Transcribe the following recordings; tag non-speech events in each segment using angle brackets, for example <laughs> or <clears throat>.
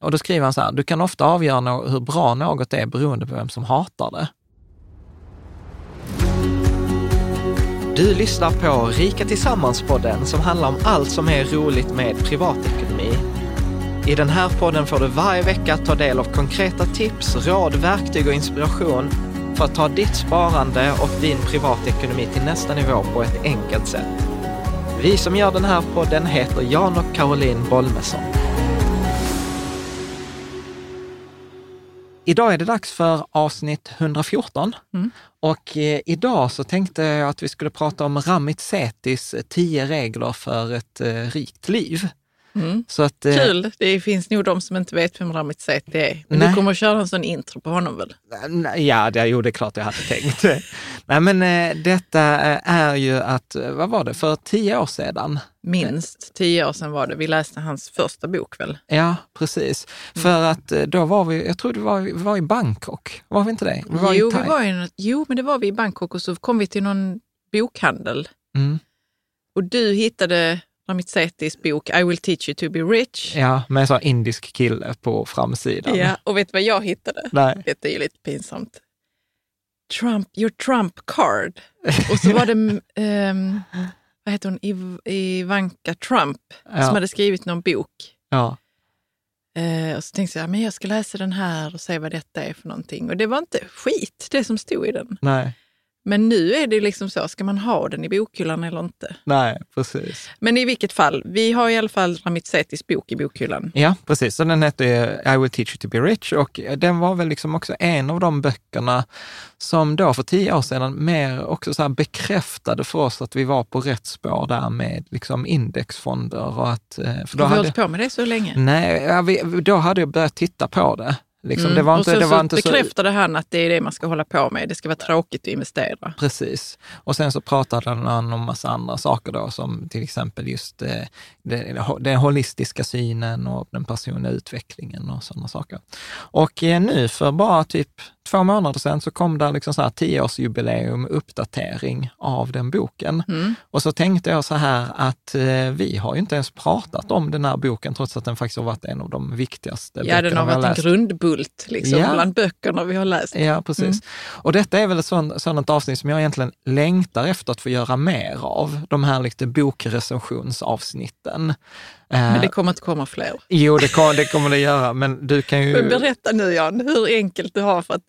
Och då skriver han så här, du kan ofta avgöra no hur bra något är beroende på vem som hatar det. Du lyssnar på Rika Tillsammans-podden som handlar om allt som är roligt med privatekonomi. I den här podden får du varje vecka ta del av konkreta tips, råd, verktyg och inspiration för att ta ditt sparande och din privatekonomi till nästa nivå på ett enkelt sätt. Vi som gör den här podden heter Jan och Caroline Bolmesson. Idag är det dags för avsnitt 114 Mm. och eh, idag så tänkte jag att vi skulle prata om Ramit Setis 10 regler för ett eh, rikt liv. Mm. Så att, eh, Kul! Det finns nog de som inte vet vem Ramit Sethi är. Men Nej. du kommer att köra en sån intro på honom väl? Ja, det, jo, det är klart jag hade tänkt. <laughs> Nej, men eh, detta eh, är ju att, eh, vad var det, för tio år sedan? Minst tio år sedan var det. Vi läste hans första bok väl? Ja, precis. Mm. För att eh, då var vi, jag tror det var, vi var i Bangkok, var vi inte det? Vi var jo, i vi var i jo, men det var vi i Bangkok och så kom vi till någon bokhandel Mm. och du hittade Ramit Sethis bok I will teach you to be rich. Ja, med en sån indisk kille på framsidan. Ja, och vet du vad jag hittade? Nej. Detta är ju lite pinsamt. Trump, your Trump card. Och så var det, <laughs> ehm, vad heter hon, Iv- Ivanka Trump Ja. som hade skrivit någon bok. Ja. Eh, och så tänkte jag, men jag ska läsa den här och se vad detta är för någonting. Och det var inte skit, det som stod i den. Nej, Men nu är det liksom så, ska man ha den i bokhyllan eller inte? nej, precis. Men i vilket fall, vi har i alla fall Ramit Sethis bok i bokhyllan. Ja, precis. Så den hette I will teach you to be rich och den var väl liksom också en av de böckerna som då för tio år sedan mer också så bekräftade för oss att vi var på rätt spår där med liksom indexfonder och att... eh, För då Har vi hade, hållit på med det så länge? nej, vi, då hade jag börjat titta på det. Liksom, Mm. det var och inte, så, det var så inte så... bekräftade han att det är det man ska hålla på med. Det ska vara tråkigt att investera. Precis. Och sen så pratade han om massa andra saker då, som till exempel just eh, det, den holistiska synen och den personliga utvecklingen och sådana saker. Och eh, nu för bara typ två månader sedan så kom det liksom så här tioårsjubileum, uppdatering av den boken. Mm. Och så tänkte jag så här att eh, vi har ju inte ens pratat om den här boken, trots att den faktiskt har varit en av de viktigaste Ja, den har varit en grundbult liksom, Ja. bland böckerna vi har läst. Ja, precis. Mm. Och detta är väl ett sådant avsnitt som jag egentligen längtar efter att få göra mer av. De här lite bokrecensionsavsnitten. Men Eh, det kommer inte komma fler. Jo, det, kom, det kommer det göra, men du kan ju... Men berätta nu Jan, hur enkelt du har för att,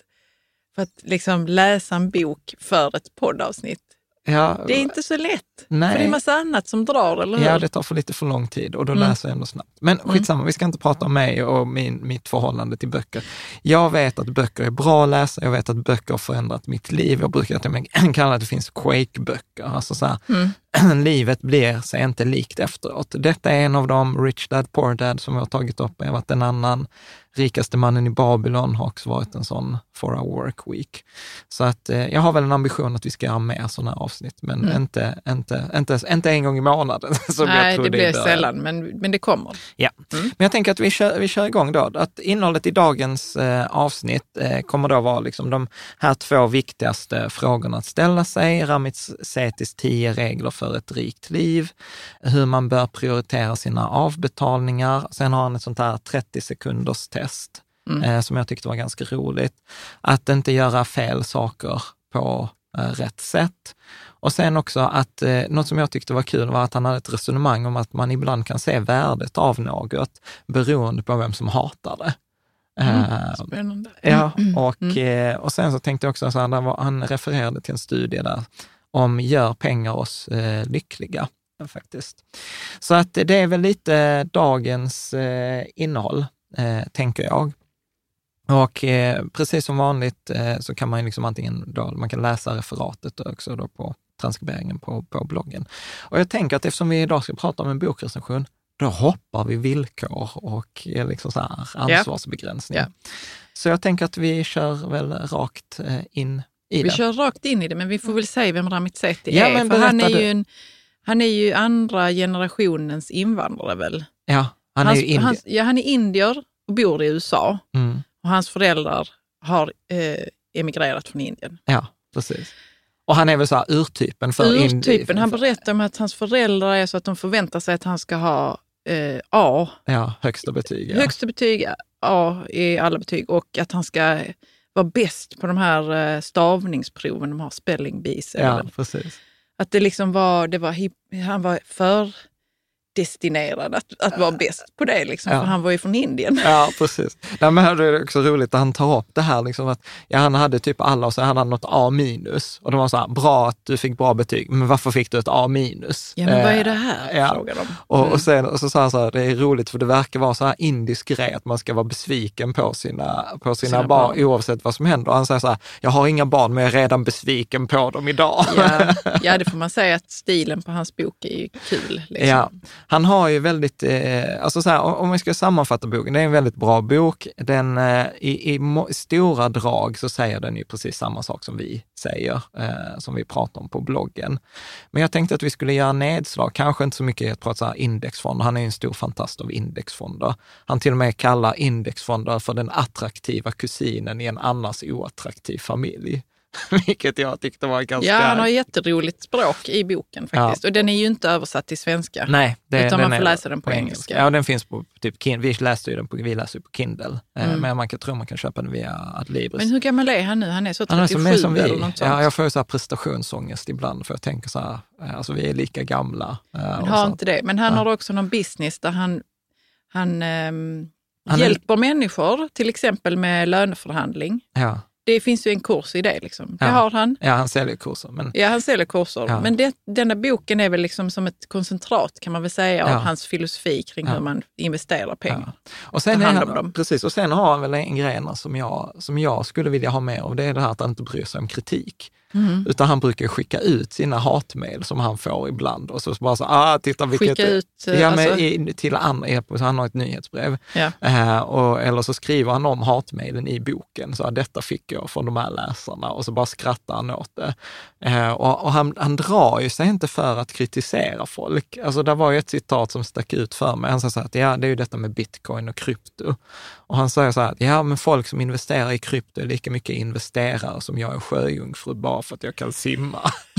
för att liksom läsa en bok för ett poddavsnitt. Ja, Det är inte så lätt. Nej. För det är massa annat som drar, eller hur? Ja, det tar för lite för lång tid och då Mm. läser jag ändå snabbt. Men skitsamma, vi ska inte prata om mig och min, mitt förhållande till böcker. Jag vet att böcker är bra att läsa, jag vet att böcker har förändrat mitt liv. Jag brukar till och <clears throat> kalla att det finns Quake-böcker, alltså så här, Mm. <clears throat> livet blir sig inte likt efteråt. Detta är en av de Rich Dad Poor Dad som jag har tagit upp. Jag har varit en annan. Rikaste mannen i Babylon har också varit en sån for a work week. Så att eh, jag har väl en ambition att vi ska göra mer sådana avsnitt, men Mm. inte, inte, inte, inte en gång i månaden. <laughs> Som jag Nej, tror det blir början. sällan, men, men det kommer. Ja, men jag tänker att vi kör, vi kör igång då. Att innehållet i dagens eh, avsnitt eh, kommer då vara liksom de här två viktigaste frågorna att ställa sig. Ramits Setis tio regler för ett rikt liv, hur man bör prioritera sina avbetalningar. Sen har han ett sånt här 30 sekunders test eh, som jag tyckte var ganska roligt. Att inte göra fel saker på eh, rätt sätt. Och sen också att eh, något som jag tyckte var kul var att han hade ett resonemang om att man ibland kan se värdet av något beroende på vem som hatar det. Eh, Spännande. Ja, och, eh, och sen så tänkte jag också, så här, var, han refererade till en studie där om gör pengar oss eh, lyckliga? Faktiskt. Så att det är väl lite dagens eh, innehåll, eh, tänker jag. Och eh, precis som vanligt eh, så kan man liksom antingen då, man kan läsa referatet också då på transkriberingen på, på bloggen. Och jag tänker att eftersom vi idag ska prata om en bokrecension, då hoppar vi villkor och liksom så här ansvarsbegränsning. Ja. Så jag tänker att vi kör väl rakt eh, in i Vi det. kör rakt in i det, men vi får väl säga vem Ramit Sethi Ja, är. För han är, du. ju en, han är ju andra generationens invandrare väl? Ja, han är ju indier. hans- ja, han är indier och bor i USA. Mm, Och hans föräldrar har eh, emigrerat från Indien. ja, precis. Och han är väl så här urtypen för Urtypen, han för- berättar om att hans föräldrar är så att de förväntar sig att han ska ha eh, A, Ja, högsta betyg. Ja. högsta betyg, A i alla betyg och att han ska vara bäst på de här eh, stavningsproven, de har spelling bees. ja, precis. Att det liksom var, det var han var för destinerad att, att vara bäst på det, liksom, Ja. för han var ju från Indien. Ja, precis. Nej, men det är också roligt att han tar upp det här, liksom att ja, han hade typ alla och så hade han något A minus. Och de var så här, bra att du fick bra betyg, men varför fick du ett A minus? Ja, men vad är Eh, det här? ja. frågar de. Och, och, sen, och så sa han så här, det är roligt för det verkar vara så här indisk grej att man ska vara besviken på sina, på sina, Sina barn, barn. oavsett vad som händer. Och han säger så här, jag har inga barn men jag är redan besviken på dem idag. Ja, <laughs> ja, det får man säga att stilen på hans bok är ju kul. Liksom. Ja, han har ju väldigt, eh, alltså så här, om vi ska sammanfatta boken, det är en väldigt bra bok. Den, eh, i, i, i stora drag så säger den ju precis samma sak som vi säger, eh, som vi pratar om på bloggen. Men jag tänkte att vi skulle göra nedslag, kanske inte så mycket i att prata så här indexfonder, han är ju en stor fantast av indexfonder. Han till och med kallar indexfonder för den attraktiva kusinen i en annars oattraktiv familj. <laughs> Vilket jag tyckte var ganska... Ja, han har jätteroligt språk i boken faktiskt. Och den är ju inte översatt till svenska. Nej, det, Utan man får är läsa den på engelska. Ja, den finns på typ, vi läste ju den på, vi läser på Kindle, Eh, Mm. men man kan tro man kan köpa den via Adlibris. Men hur gammal är han nu? Han är så Han är 37 som, är som eller något sånt. Ja, jag får ju så här prestationsångest ibland, för jag tänker så här, eh, alltså vi är lika gamla. eh, och har inte det. Men han Ja. har också någon business där han, han, ehm, Han är- hjälper människor, till exempel med löneförhandling. Ja, Det finns ju en kurs i det. Liksom. Det Ja. har han. ja, han säljer kurser, men Ja, han säljer kurser. Ja. Men det, denna boken är väl liksom som ett koncentrat kan man väl säga Ja. av hans filosofi kring hur man investerar pengar. Och sen, han, dem. precis, och sen har han väl en grej som jag, som jag skulle vilja ha med och det är det här att han inte bryr sig om kritik. Mm. Utan han brukar skicka ut sina hatmejl som han får ibland och så bara så, ah, titta vilket... Skicka ut, eh, Ja, men alltså- i, till andra, e-post, han har ett nyhetsbrev. Ja. Eh, och, eller så skriver han om hatmejlen i boken, så detta fick jag från de här läsarna och så bara skrattar han åt det. Eh, och och han, han drar ju sig inte för att kritisera folk. Alltså det var ju ett citat som stack ut för mig. Han sa så här att ja, det är ju detta med bitcoin och krypto. Och han säger så här ja, men folk som investerar i krypto är lika mycket investerare som jag är sjöjungfru bara för att jag kan simma. <laughs>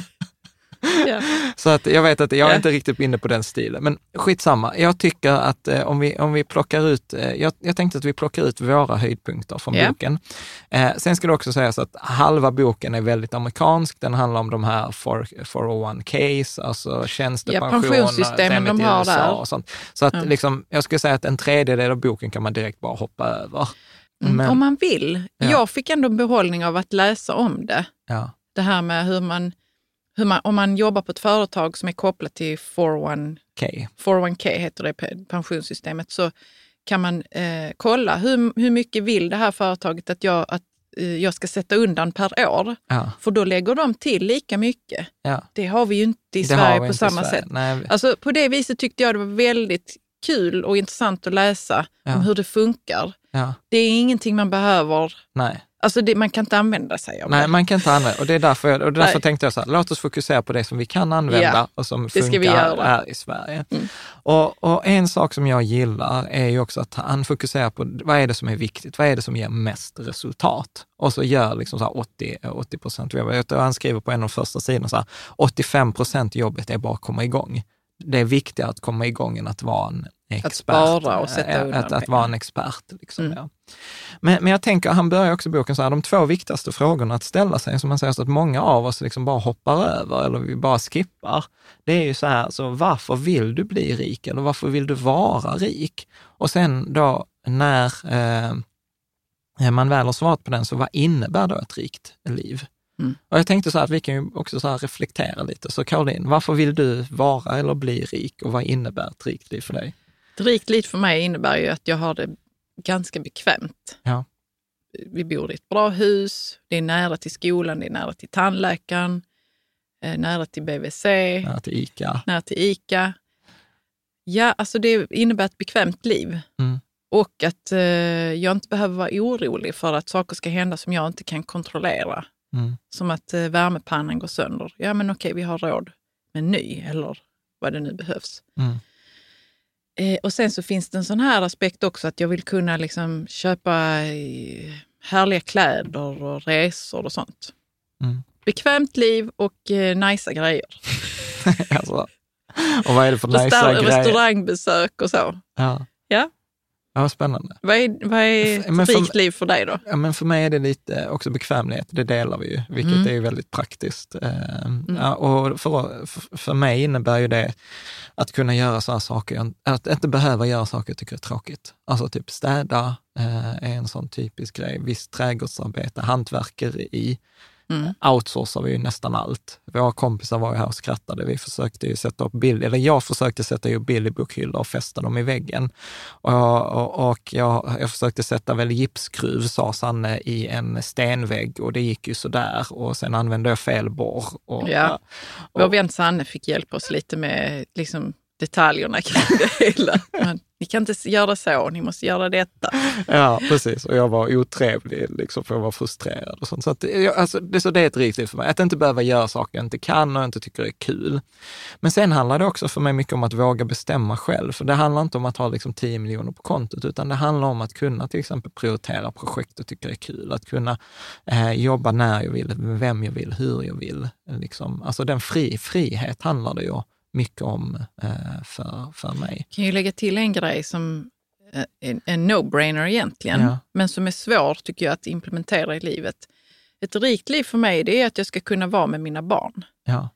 Ja. <laughs> Så att jag vet att jag är Ja. inte riktigt inne på den stilen, men skitsamma. Jag tycker att eh, om, vi, om vi plockar ut, eh, jag, jag tänkte att vi plockar ut våra höjdpunkter från Ja. boken. Eh, sen ska det också sägas att halva boken är väldigt amerikansk. Den handlar om de här 401ks, alltså tjänstepensioner, pensionssystemen systemet de har USA där. och sånt. Så att Ja. liksom, jag skulle säga att en tredjedel av boken kan man direkt bara hoppa över. Mm, Men- Om man vill. Ja. Jag fick ändå behållning av att läsa om det. Ja, Det här med hur man, man, om man jobbar på ett företag som är kopplat till 401, okej. 401k heter det, pe- pensionssystemet, så kan man eh, kolla hur, hur mycket vill det här företaget att, jag, att, eh, jag ska sätta undan per år. Ja, För då lägger de till lika mycket. ja. Det har vi ju inte i Det Sverige på samma sätt. Nej, Alltså, på det viset tyckte jag det var väldigt kul och intressant att läsa Ja. om hur det funkar. Det är ingenting man behöver, nej. Alltså det, man kan inte använda sig av Nej, det. man kan inte använda och det är därför, jag, och därför Nej. tänkte jag så här, låt oss fokusera på det som vi kan använda Ja, och som funkar göra. här i Sverige. Mm. Och, och en sak som jag gillar är ju också att han fokuserar på vad är det som är viktigt, vad är det som ger mest resultat? Och så gör liksom så här 80, 80 procent. Han skriver på en av de första sidorna så här, 85 procent jobbet är bara att komma igång. Det är viktigare att komma igång än att vara en expert. spara och sätta Eh, undan att, att vara en expert. Liksom, Mm. ja. Men, men jag tänker, han börjar också boken så här, de två viktigaste frågorna att ställa sig, som man säger så att många av oss liksom bara hoppar över eller vi bara skippar. Det är ju så här, så varför vill du bli rik eller varför vill du vara rik? Och sen då när eh, man väl har svarat på den, så vad innebär då ett rikt liv? Mm. Och jag tänkte så här att vi kan ju också så reflektera lite. Så Caroline, varför vill du vara eller bli rik och vad innebär ett rikt liv för dig? Ett rikt liv för mig innebär ju att jag har det ganska bekvämt. Ja. Vi bor i ett bra hus, det är nära till skolan, det är nära till tandläkaren, eh, nära till BVC, Ja, till ICA. nära till ICA. Ja, alltså det innebär ett bekvämt liv. Mm. Och att eh, jag inte behöver vara orolig för att saker ska hända som jag inte kan kontrollera. Mm. Som att eh, värmepannan går sönder. Ja, men okej, vi har råd med ny eller vad det nu behövs. Mm. Eh, och sen så finns det en sån här aspekt också att jag vill kunna liksom köpa eh, härliga kläder och resor och sånt. Mm. Bekvämt liv och eh, najsa grejer. <laughs> alltså. Och vad är det för najsa grejer? restaurangbesök och så. Ja. Ja. Ja, spännande. Vad är, vad är ett rikt liv för dig då? Ja, men för mig är det lite också bekvämlighet, det delar vi ju, vilket Mm. är väldigt praktiskt. Eh, ja, och för, för- mig innebär ju det att kunna göra sådana saker, att inte behöva göra saker jag tycker är tråkigt. Alltså typ städa eh, är en sån typisk grej, visst trädgårdsarbete, hantverkeri, Mm. outsourcar vi ju nästan allt. Våra kompisar var ju här och skrattade. Vi försökte ju sätta upp bild, eller jag försökte sätta upp bilderbokhyllor och fästa dem i väggen. Och, och, och jag, jag försökte sätta väl gipskruv, sa Sanne, i en stenvägg och det gick ju sådär. Och sen använde jag fel borr. Och, Ja. och, Vår vän Sanne fick hjälpa oss lite med liksom, detaljerna kring det hela. <laughs> Men, ni kan inte göra så, ni måste göra detta. <laughs> Ja, precis. Och jag var otrevlig, liksom, för jag var frustrerad och sånt. Så, att, det- jag, alltså, det, så det är ett rikt liv för mig. Att inte behöva göra saker jag inte kan och inte tycker är kul. Men sen handlar det också för mig mycket om att våga bestämma själv. För det handlar inte om att ha liksom 10 miljoner på kontot, utan det handlar om att kunna till exempel prioritera projekt och tycker är kul. Att kunna eh, jobba när jag vill, med vem jag vill, hur jag vill. Liksom. Alltså den fri, frihet handlar det ju om mycket om eh, för, för mig. kan ju lägga till en grej som eh, är en no-brainer egentligen, Ja. men som är svår tycker jag att implementera i livet. Ett rikt liv för mig det är att jag ska kunna vara med mina barn Ja.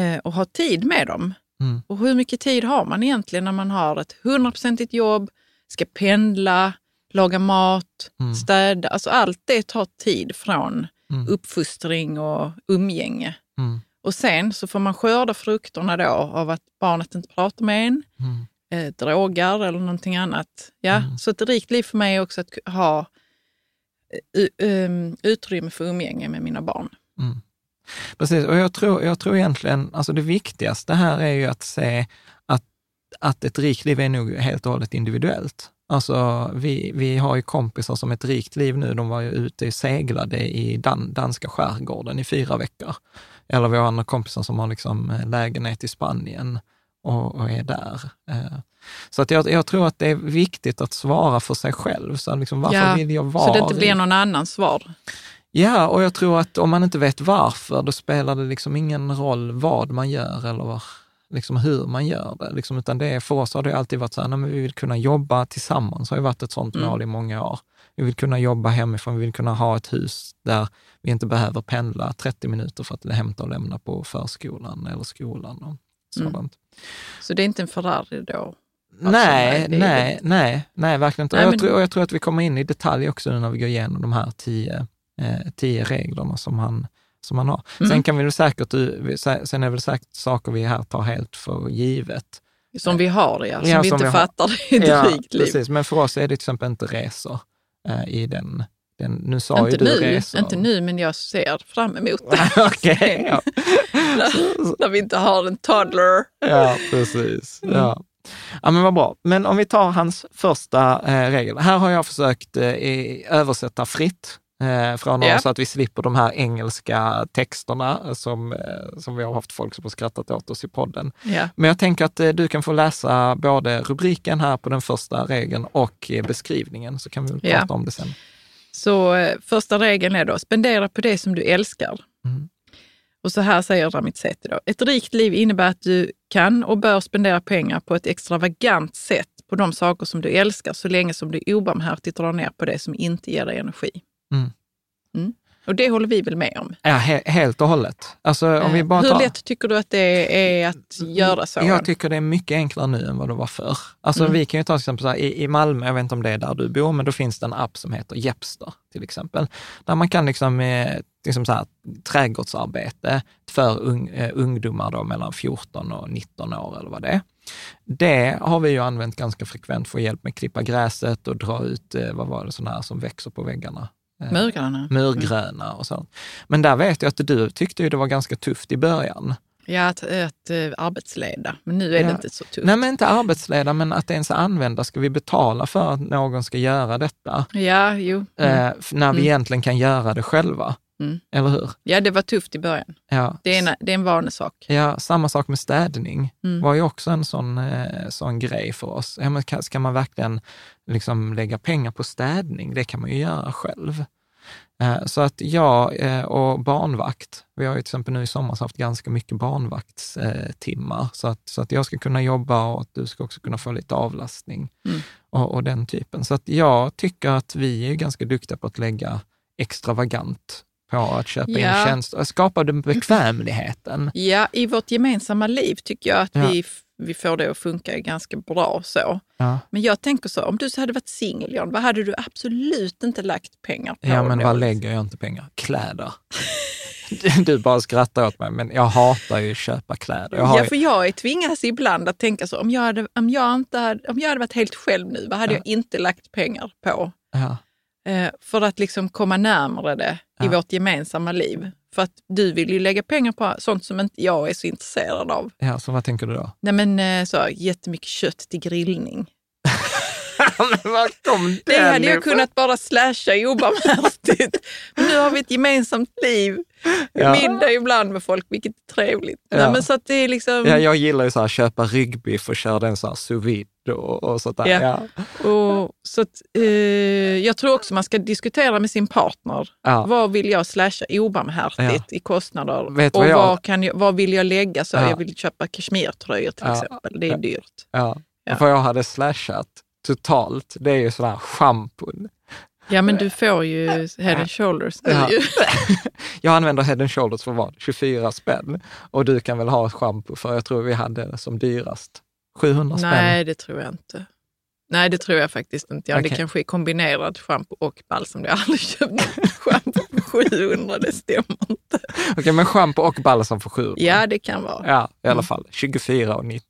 eh, och ha tid med dem. Mm. Och hur mycket tid har man egentligen när man har ett hundraprocentigt jobb, ska pendla, laga mat, Mm. städa. Alltså allt det tar tid från Mm. uppfostring och umgänge. Mm. Och sen så får man skörda frukterna då av att barnet inte pratar med en, Mm. eh, drogar eller någonting annat. Ja, Mm. Så ett rikt liv för mig är också att ha um, utrymme för umgänge med mina barn. Mm. Precis, och jag tror, jag tror egentligen, alltså det viktigaste här är ju att se att, att ett rikt liv är nog helt och hållet individuellt. Alltså vi, vi har ju kompisar som ett rikt liv nu, de var ju ute och seglade i dan, danska skärgården i fyra veckor. Eller vi har andra kompisar som har liksom eh, lägenhet i Spanien och, och är där. Eh, Så att jag, jag tror att det är viktigt att svara för sig själv. Så liksom, varför Ja, vill jag vara Så det inte blir någon annans svar. Ja, och jag tror att om man inte vet varför, då spelar det liksom ingen roll vad man gör eller var, liksom hur man gör det. Liksom, utan det är, för oss har det alltid varit så här, nej, vi vill kunna jobba tillsammans, har ju varit ett sånt Mm. mål i många år. Vi vill kunna jobba hemifrån, vi vill kunna ha ett hus där vi inte behöver pendla 30 minuter för att hämta och lämna på förskolan eller skolan och sådant. Mm. Så det är inte en Ferrari då? Nej, nej, nej, nej, nej, verkligen inte. Nej, och, jag men- tror, jag tror att vi kommer in i detalj också nu när vi går igenom de här tio, eh, tio reglerna som han, som han har. Mm. Sen kan vi väl säkert, sen är det väl säkert saker vi här tar helt för givet. Som vi har, ja. Som Ja, vi som inte vi fattar i ett Ja, rikt liv. precis. Men för oss är det till exempel inte resor eh, i den Den, nu sa Inte ju du nu, resor. inte nu, men jag ser fram emot det. <laughs> Okej, ja. <laughs> när, när vi inte har en toddler. ja, precis. Ja. ja, men vad bra. Men om vi tar hans första eh, regel. Här har jag försökt eh, översätta fritt eh, från Ja. så att vi slipper de här engelska texterna som, eh, som vi har haft folk som har skrattat åt oss i podden. Ja. Men jag tänker att eh, du kan få läsa både rubriken här på den första regeln och beskrivningen, så kan vi väl prata om det sen. Så första regeln är då, spendera på det som du älskar. Mm. Och så här säger Ramit Sethi då. Ett rikt liv innebär att du kan och bör spendera pengar på ett extravagant sätt på de saker som du älskar så länge som du obarmhärtigt drar ner på det som inte ger dig energi. Mm. Mm. Och det håller vi väl med om. Ja, he- helt och hållet. Alltså, om vi bara Hur tar... lätt tycker du att det är att göra så? Jag tycker det är mycket enklare nu än vad det var förr. Alltså Mm. vi kan ju ta till exempel så här, i, i Malmö, jag vet inte om det är där du bor, men då finns det en app som heter Jepster till exempel. Där man kan liksom, eh, liksom så här, trädgårdsarbete för ung, eh, ungdomar då mellan 14 och 19 år eller vad det är. Det har vi ju använt ganska frekvent för att hjälp med att klippa gräset och dra ut, eh, vad var det, sådana här som växer på väggarna. Eh, Murgröna? Murgröna och sånt. Men där vet jag att du tyckte ju det var ganska tufft i början. Ja, att, att eh, arbetsleda. Men nu är Ja. det inte så tufft. Nej, men inte arbetsledare, men att ens använda. Ska vi betala för att någon ska göra detta? Ja, jo. Mm. Eh, när vi Mm. egentligen kan göra det själva. Mm. Eller hur? Ja, det var tufft i början. Ja. Det är en, det är en vanesak. ja, samma sak med städning. Mm. var ju också en sån, eh, sån grej för oss. Ja, men kan, ska man verkligen liksom lägga pengar på städning? Det kan man ju göra själv. Eh, Så att jag eh, och barnvakt, vi har ju till exempel nu i sommar haft ganska mycket barnvaktstimmar, så att, så att jag ska kunna jobba och att du ska också kunna få lite avlastning Mm. och, och den typen. Så att jag tycker att vi är ganska duktiga på att lägga extravagant på att köpa in Ja. tjänster, och skapa den bekvämligheten. Ja, i vårt gemensamma liv tycker jag att Ja. vi, vi får det att funka ganska bra så. Ja, Men jag tänker så, om du så hade varit singel, Jan, vad hade du absolut inte lagt pengar på? ja men då? vad lägger jag inte pengar? Kläder. Du bara skrattar åt mig, men jag hatar ju att köpa kläder. Jag Ja, för jag tvingas ibland att tänka så, om jag hade, om jag inte hade, om jag hade varit helt själv nu, vad hade Ja. jag inte lagt pengar på? ja, för att liksom komma närmare det i Ja. vårt gemensamma liv. För att du vill ju lägga pengar på sånt som inte jag är så intresserad av. ja, så vad tänker du då? Nej men eh, så, jättemycket kött till grillning. Men var kom Det hade jag kunnat bara slasha obarmhärtigt. Men nu har vi ett gemensamt liv. Ja. Middag ibland med folk, vilket är trevligt. Ja. Nej, men så att det är liksom, Ja, jag gillar ju så här, köpa ryggbiff och köra den så här sous vide och, och sånt där. Ja. Ja. och, så att, eh, jag tror också man ska diskutera med sin partner. Ja. Vad vill jag slasha obarmhärtigt i kostnader? Vet och vad jag- vad, kan jag, vad vill jag lägga? Så Ja. Jag vill köpa kashmirtröjor till Ja. exempel. Det är Ja. dyrt. Ja. Ja. Vad jag hade slashat totalt, det är ju sådär schampon. Ja, men du får ju <laughs> head and shoulders Ja. <laughs> Jag använder head and shoulders för vad? 24 spänn. Och du kan väl ha ett schampo för, jag tror vi hade det som dyrast. 700 spänn. Nej, det tror jag inte. Nej, det tror jag faktiskt inte. Ja, Det Okej. kanske är kombinerad schampo och balsam. Jag har aldrig köpt <laughs> schampo för 700, det stämmer inte. Okej, men schampo och balsam för 700. Ja, det kan vara. Ja, i alla Mm. fall. 24,90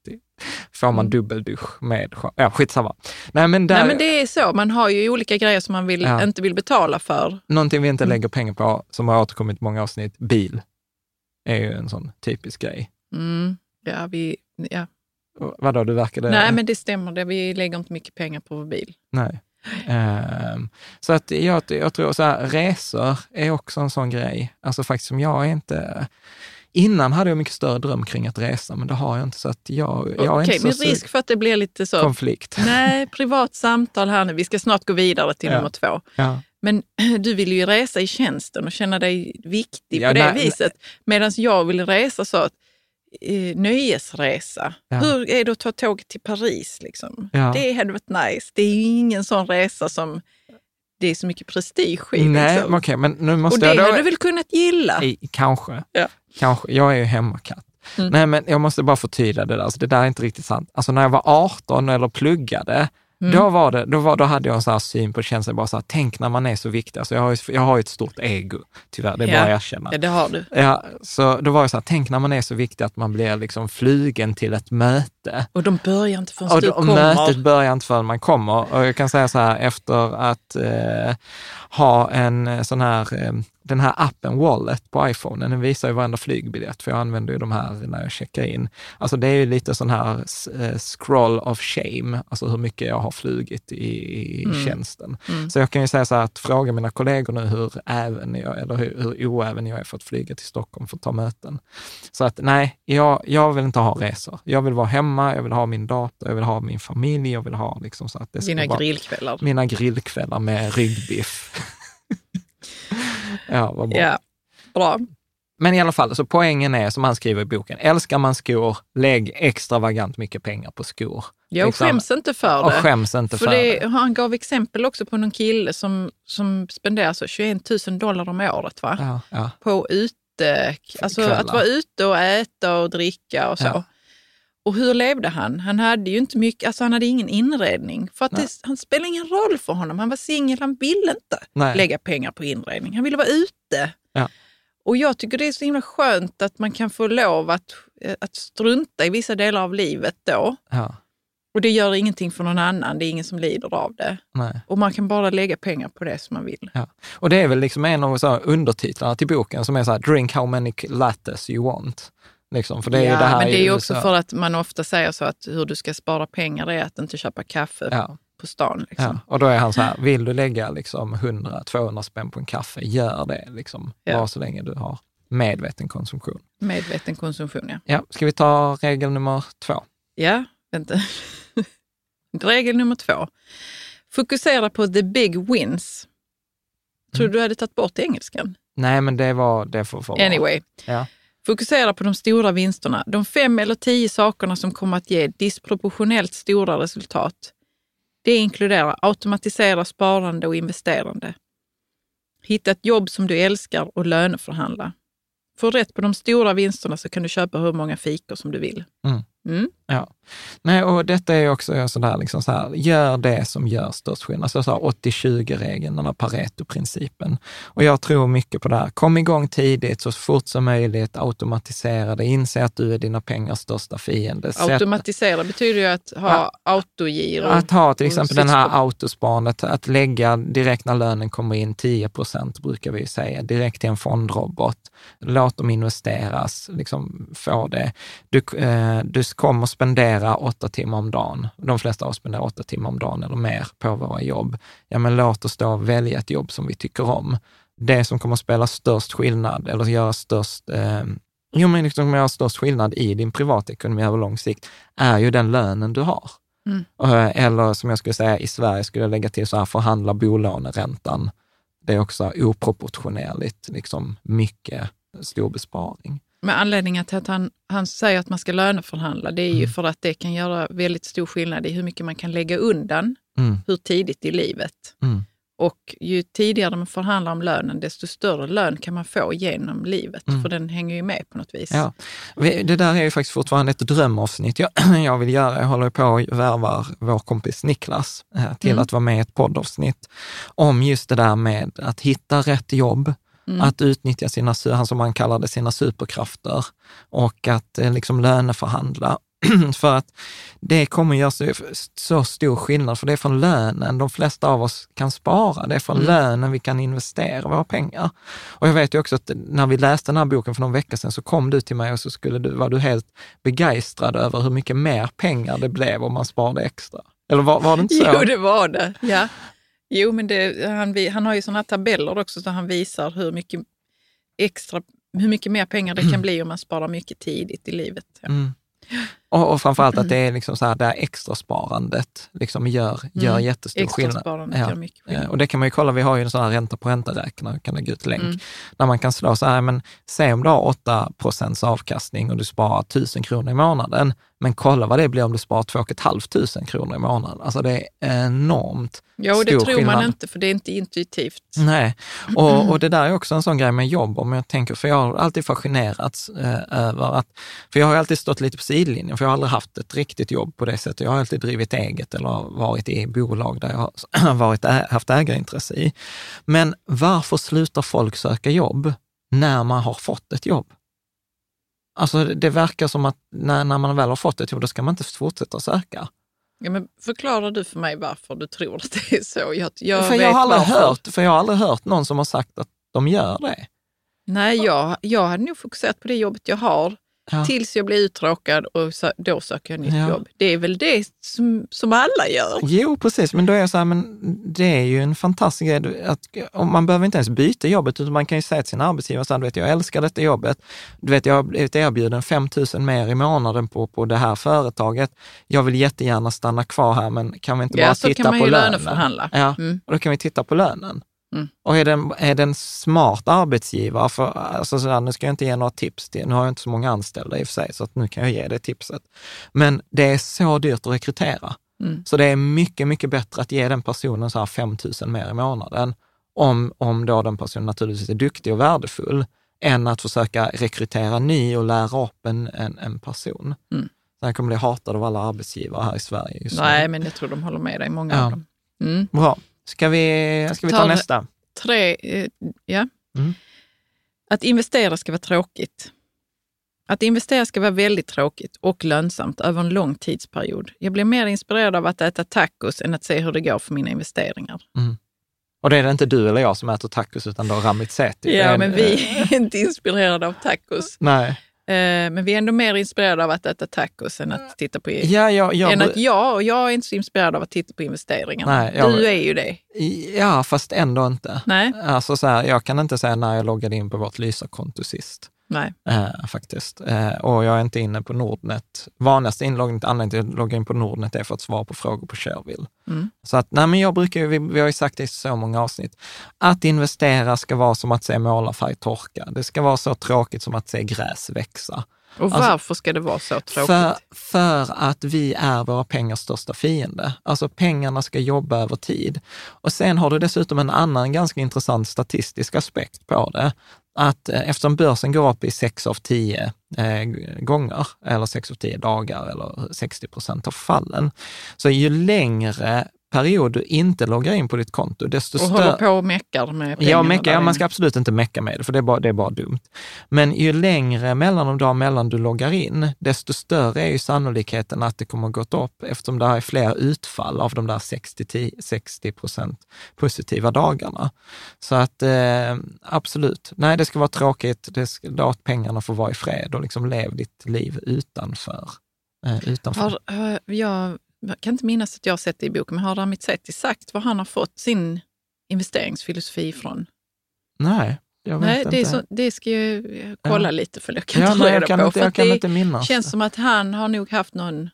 får man Mm. dubbeldusch med. Ja, skitsamma. Nej, men, där, Nej, men det är så. Man har ju olika grejer som man vill, Ja. inte vill betala för. någonting vi inte Mm. lägger pengar på, som har återkommit i många avsnitt, bil, är ju en sån typisk grej. Mm. Ja, vi, ja. Vadå, du verkade... Nej, men det stämmer. Det. Vi lägger inte mycket pengar på vår bil. Nej. Ehm, så att jag, jag tror så här, resor är också en sån grej. Alltså faktiskt som jag är inte... Innan hade jag mycket större dröm kring att resa, men det har jag inte. Så att jag, jag är Okej, inte med så risk för att det blir lite så. konflikt. <laughs> Nej, privat samtal här nu. Vi ska snart gå vidare till Ja. nummer två. Ja. Men <clears throat> du vill ju resa i tjänsten och känna dig viktig Ja, på det nej, viset. Medan jag vill resa så att eh, nöjesresa. Ja. Hur är det att ta tåget till Paris? Liksom? Ja. Det hade varit nice. Det är ju ingen sån resa som det är så mycket prestige i. Nej, liksom. okej, men nu Och måste det jag då... hade du väl kunnat gilla? I, kanske. Ja. kanske. Jag är ju hemmakatt. Mm. Nej, men jag måste bara förtydliga det där. Alltså, det där är inte riktigt sant. Alltså när jag var 18 eller pluggade, Mm. Då, var det, då, var, då hade jag en sån här syn på känslan, bara så här, tänk när man är så viktig. Alltså jag, har ju, jag har ju ett stort ego, tyvärr, det är Ja. bara att erkänna. Ja, det har du. Ja, så då var det så här, tänk när man är så viktig att man blir liksom flygen till ett möte. Och de börjar inte förrän Och, du och kommer. mötet börjar inte förrän man kommer. Och jag kan säga så här, efter att eh, ha en eh, sån här, eh, den här appen Wallet på iPhone, den visar ju varenda flygbiljett, för jag använder ju de här när jag checkar in. Alltså det är ju lite sån här eh, scroll of shame, alltså hur mycket jag har flugit i, i Mm. tjänsten. Mm. Så jag kan ju säga så här att fråga mina kollegor nu hur även jag, eller hur, hur oäven jag är för att flyga till Stockholm för att ta möten. Så att nej, jag, jag vill inte ha resor. Jag vill vara hemma, jag vill ha min dator, jag vill ha min familj, jag vill ha liksom så att det ska Dina grillkvällar. mina grillkvällar med ryggbiff. Ja, vad bra. Ja, bra. Men i alla fall, så poängen är som han skriver i boken, älskar man skor, lägg extravagant mycket pengar på skor. Jag Liksom. skäms inte för Och det. skäms inte för, För det. det, han gav exempel också på någon kille som, som spenderar så 21 000 dollar om året va? Ja, ja, på ute, alltså kvällar. att vara ute och äta och dricka och så. Ja. Och hur levde han? Han hade ju inte mycket, alltså han hade ingen inredning. För att Nej. det, han spelade ingen roll för honom. Han var singel, han ville inte Nej. lägga pengar på inredning. Han ville vara ute. Ja. Och jag tycker det är så himla skönt att man kan få lov att, eh, att strunta i vissa delar av livet då. ja, Och det gör ingenting för någon annan, det är ingen som lider av det. nej. Och man kan bara lägga pengar på det som man vill. Ja. Och det är väl liksom en av så undertitlarna till boken som är så här, drink how many lattes you want. Liksom, för det är ja, det här men det är ju också för att man ofta säger så att hur du ska spara pengar är att inte köpa kaffe Ja, på stan. Liksom. ja. Och då är han så här, vill du lägga liksom 100-200 spänn på en kaffe, gör det. Liksom, Ja. Bara så länge du har medveten konsumtion. Medveten konsumtion, ja. Ja, ska vi ta regel nummer två? Ja, vänta. <laughs> Regel nummer två. Fokusera på the big wins. Tror Mm. du du hade tagit bort engelskan? Nej, men det var det få vara. Anyway. Ja. Fokusera på de stora vinsterna. De fem eller tio sakerna som kommer att ge disproportionellt stora resultat. Det inkluderar automatisera sparande och investerande. Hitta ett jobb som du älskar och löneförhandla. Få rätt på de stora vinsterna så kan du köpa hur många fikor som du vill. Mm. Mm. Ja. Nej, och detta är också sådär, liksom så här, gör det som gör störst skillnad. Så sa 80-20-regeln, den här Pareto-principen. Och jag tror mycket på det här. Kom igång tidigt, så fort som möjligt, automatisera det, inse att du är dina pengars största fiende. Sätt- Automatisera betyder ju att ha autogiro. Att ha till exempel den här autosparandet, att lägga direkt när lönen kommer in 10 procent brukar vi säga, direkt till en fondrobot. Låt dem investeras, liksom få det. Du, eh, du kommer spendera åtta timmar om dagen. De flesta av oss spenderar åtta timmar om dagen eller mer på våra jobb. Ja, men låt oss då välja ett jobb som vi tycker om. Det som kommer att spela störst skillnad eller göra störst eh, Jo, men liksom göra störst skillnad i din privatekonomi över lång sikt är ju den lönen du har. Mm. Eh, Eller som jag skulle säga, i Sverige skulle jag lägga till så här, förhandla bolåneräntan. Det är också oproportionerligt liksom, mycket stor besparing. Med anledning till att han, han säger att man ska löneförhandla, det är ju Mm. för att det kan göra väldigt stor skillnad i hur mycket man kan lägga undan, Mm, hur tidigt i livet. mm, Och ju tidigare man förhandlar om lönen, desto större lön kan man få genom livet, Mm. för den hänger ju med på något vis. ja. Det där är ju faktiskt fortfarande ett drömavsnitt jag, <clears throat> jag vill göra. Jag håller på och värvar vår kompis Niklas eh, till Mm. att vara med i ett poddavsnitt om just det där med att hitta rätt jobb, Mm. att utnyttja sina, han som han kallar det, sina superkrafter och att eh, liksom löneförhandla. <clears throat> för att det kommer göra så, så stor skillnad, för det är från lönen de flesta av oss kan spara. Det är från Mm. lönen vi kan investera våra pengar. Och jag vet ju också att när vi läste den här boken för någon vecka sedan så kom du till mig och så skulle du, var du helt begeistrad över hur mycket mer pengar det blev om man sparade extra. Eller var, var det inte så? Jo, det var det. Ja. Jo, men det, han, han har ju sådana tabeller också, så han visar hur mycket extra, hur mycket mer pengar det kan <clears throat> bli om man sparar mycket tidigt i livet. Ja. Mm. Och, och framförallt att det är liksom så här, det här extra sparandet liksom gör, gör Mm. jättestor skillnad. sparandet Ja. mycket Eh, skillnad. Och det kan man ju kolla, vi har ju en sån här ränta på ränta-räknare, kan lägga ut länk, Mm. där man kan slå så här, men se om du har 8 procents avkastning och du sparar 1000 kronor i månaden, men kolla vad det blir om du sparar 2 500 kronor i månaden. Alltså det är enormt Ja, och det tror skillnad. man inte, för det är inte intuitivt. Nej, <clears throat> och, och det där är också en sån grej med jobb, om jag tänker, för jag har alltid fascinerats eh, över att, för jag har alltid stått lite på sidlinjen, för jag har aldrig haft ett riktigt jobb på det sättet. Jag har alltid drivit eget eller varit i bolag där jag har <clears throat> varit, haft ägarintresse i. Men varför slutar folk söka jobb när man har fått ett jobb? Alltså det verkar som att när, när man väl har fått ett jobb, då ska man inte fortsätta söka. Ja, men förklarar du för mig varför du tror att det är så? Jag, jag för, jag har aldrig hört, för jag har aldrig hört någon som har sagt att de gör det. Nej, jag, jag hade nog fokuserat på det jobbet jag har Ja. Tills jag blir uttråkad och då söker jag nytt ja. jobb. Det är väl det som, som alla gör? Jo, precis. Men då är jag så här, men det är ju en fantastisk grej. Att, man behöver inte ens byta jobbet, utan man kan ju säga till sin arbetsgivare, så här, du vet, jag älskar detta jobbet. Du vet, jag har blivit erbjuden 5 000 mer i månaden på, på det här företaget. Jag vill jättegärna stanna kvar här, men kan vi inte ja, bara titta på lönen? Ja, så kan man ju löneförhandla. Ja, mm. och då kan vi titta på lönen. Mm. Och är det, är det en smart arbetsgivare, för alltså så nu ska jag inte ge några tips, till, nu har jag inte så många anställda i och för sig, så att nu kan jag ge det tipset. Men det är så dyrt att rekrytera. Mm. Så det är mycket, mycket bättre att ge den personen så här 5 000 mer i månaden, om, om då den personen naturligtvis är duktig och värdefull, än att försöka rekrytera ny och lära upp en, en, en person. Mm. Sen kommer bli hatad av alla arbetsgivare här i Sverige just Nej, men jag tror de håller med dig, många ja. av dem. Mm. Bra. Ska vi, ska vi ta, ta nästa? Tre, eh, ja. Mm. Att investera ska vara tråkigt. Att investera ska vara väldigt tråkigt och lönsamt över en lång tidsperiod. Jag blir mer inspirerad av att äta tacos än att se hur det går för mina investeringar. Mm. Och det är det inte du eller jag som äter tacos, utan då Ramit Sethi. Ja, men vi är inte inspirerade av tacos. Nej. Eh, men vi är ändå mer inspirerade av att äta tacos än att titta på... Ja, ja, ja, än att jag, och jag är inte så inspirerad av att titta på investeringarna. Nej, jag, du är ju det. Ja, fast ändå inte. Nej. Alltså så här, jag kan inte säga när jag loggade in på vårt Lysa-konto sist. Nej. Eh, faktiskt. Eh, och jag är inte inne på Nordnet. Vanligaste inloggningen, anledningen till att jag loggar in på Nordnet är för att svara på frågor på Shareville. Mm. Så att, nej men jag brukar, vi, vi har ju sagt det i så många avsnitt, att investera ska vara som att se målarfärg torka. Det ska vara så tråkigt som att se gräs växa. Och alltså, varför ska det vara så tråkigt? För, för att vi är våra pengars största fiende. Alltså pengarna ska jobba över tid. Och sen har du dessutom en annan ganska intressant statistisk aspekt på det att eh, eftersom börsen går upp i sex av tio eh, gånger, eller sex av tio dagar, eller 60 procent av fallen, så ju längre period du inte loggar in på ditt konto, desto större... Och håller på och meckar med pengarna? Ja, mecka, ja, man ska absolut inte mecka med det, för det är, bara, det är bara dumt. Men ju längre mellan de mellan du loggar in, desto större är ju sannolikheten att det kommer gått upp, eftersom det är fler utfall av de där 60 procent positiva dagarna. Så att eh, absolut, nej, det ska vara tråkigt, det ska, då att pengarna får vara i fred och liksom lev ditt liv utanför. Eh, utanför. Har, jag jag kan inte minnas att jag har sett det i boken, men har Ramit Sethi sagt var han har fått sin investeringsfilosofi ifrån? Nej, jag vet nej, det inte. Så, det ska jag kolla ja. lite för det kan ja, inte nej, jag kan på. Inte, jag kan det inte minnas känns som att han har nog haft någon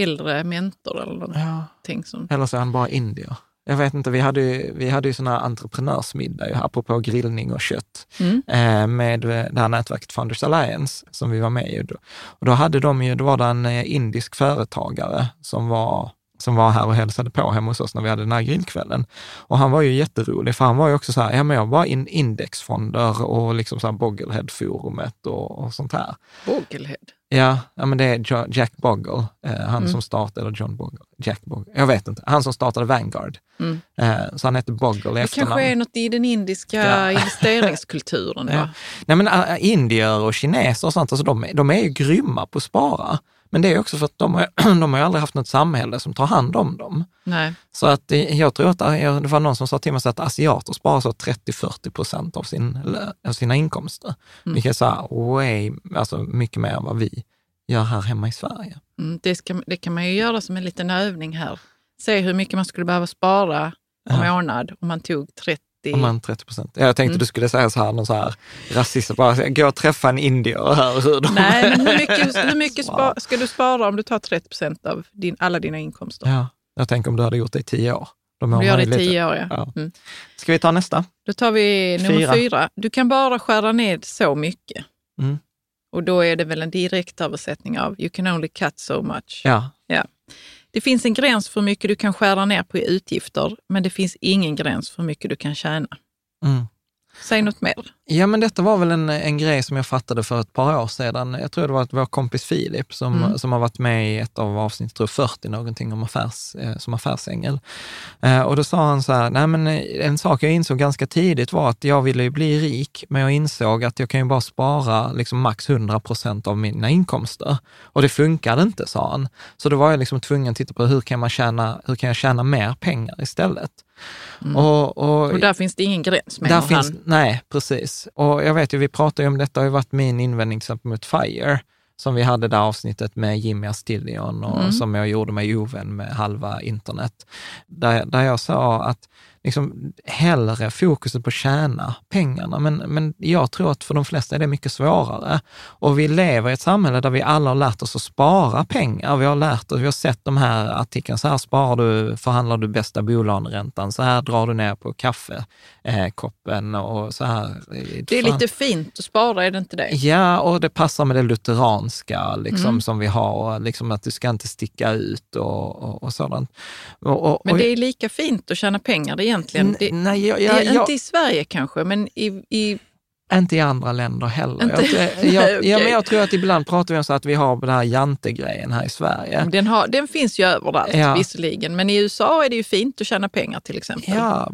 äldre mentor eller någonting. Ja. Som... Eller så är han bara indier. Jag vet inte, vi hade ju, vi hade ju sådana entreprenörsmiddag, apropå grillning och kött, mm. eh, med det här nätverket Founders Alliance som vi var med i. Och då hade de ju, då var det en eh, indisk företagare som var som var här och hälsade på hemma hos oss när vi hade den här grillkvällen. Och han var ju jätterolig, för han var ju också så här, ja men jag var in indexfonder och liksom så här Bogglehead-forumet och, och sånt här. Bogglehead? Ja, ja men det är Jack Bogle, eh, han mm. som startade, eller John Bogle, Jack Bogle, jag vet inte, han som startade Vanguard. Mm. Eh, så han heter Bogle i Det kanske är något i den indiska ja. <laughs> investeringskulturen. ja. <laughs> Nej men uh, indier och kineser och sånt, alltså de, de är ju grymma på att spara. Men det är också för att de har, <clears throat> de har aldrig haft något samhälle som tar hand om dem. Nej. Så att jag tror att det var någon som sa till mig att asiater sparar så 30-40 procent av, sin, av sina inkomster. Mm. Vilket är så här, way, alltså mycket mer än vad vi gör här hemma i Sverige. Mm, det, ska, det kan man ju göra som en liten övning här. Se hur mycket man skulle behöva spara per ja. månad om man tog 30 om man 30 procent. Jag tänkte mm. du skulle säga så här, någon så här rasist, bara gå och träffa en indier och hör hur de... Nej, men hur mycket, <laughs> hur mycket spa, ska du spara om du tar 30 procent av din, alla dina inkomster? Ja, jag tänker om du hade gjort det i tio år. De du gör det i tio år, ja. ja. Mm. Ska vi ta nästa? Då tar vi nummer fyra. fyra. Du kan bara skära ned så mycket. Mm. Och då är det väl en direkt översättning av you can only cut so much. Ja. ja. Det finns en gräns för hur mycket du kan skära ner på i utgifter, men det finns ingen gräns för hur mycket du kan tjäna. Mm. Säg något mer. Ja, men detta var väl en, en grej som jag fattade för ett par år sedan. Jag tror det var vår kompis Filip som, Mm. som har varit med i ett av avsnitt, tror jag 40 någonting om affärs, eh, som affärsängel. Eh, och då sa han så här, nej men eh, en sak jag insåg ganska tidigt var att jag ville ju bli rik, men jag insåg att jag kan ju bara spara liksom max 100 procent av mina inkomster. Och det funkade inte, sa han. Så då var jag liksom tvungen att titta på hur kan, man tjäna, hur kan jag tjäna mer pengar istället? Och, och, Mm. Och där finns det ingen gräns menar han. finns, nej, precis. Och jag vet ju, vi pratade ju om detta, har ju varit min invändning till exempel mot FIRE, som vi hade där avsnittet med Jimmy Astillion och Mm. som jag gjorde mig ovän med halva internet. Där, där jag sa att liksom, hellre fokuset på att tjäna pengarna, men, men jag tror att för de flesta är det mycket svårare. Och vi lever i ett samhälle där vi alla har lärt oss att spara pengar. Vi har lärt oss, vi har sett de här artiklarna, så här sparar du, förhandlar du bästa bolåneräntan, så här drar du ner på kaffekoppen och så här. Det är lite fint att spara, är det inte det? Ja, och det passar med det lutheranska liksom, Mm. som vi har, liksom att du ska inte sticka ut och, och, och sådant. Och, Men det är lika fint att tjäna pengar egentligen. Det, Nej, jag, det jag, är jag, inte i Sverige kanske, men i, i inte i andra länder heller. Inte? <laughs> Jag, jag, Okej. ja, men jag tror att ibland pratar vi om så att vi har den här jantegrejen här i Sverige. den, har, den finns ju överallt Ja. visserligen. Men i USA är det ju fint att tjäna pengar till exempel. Ja,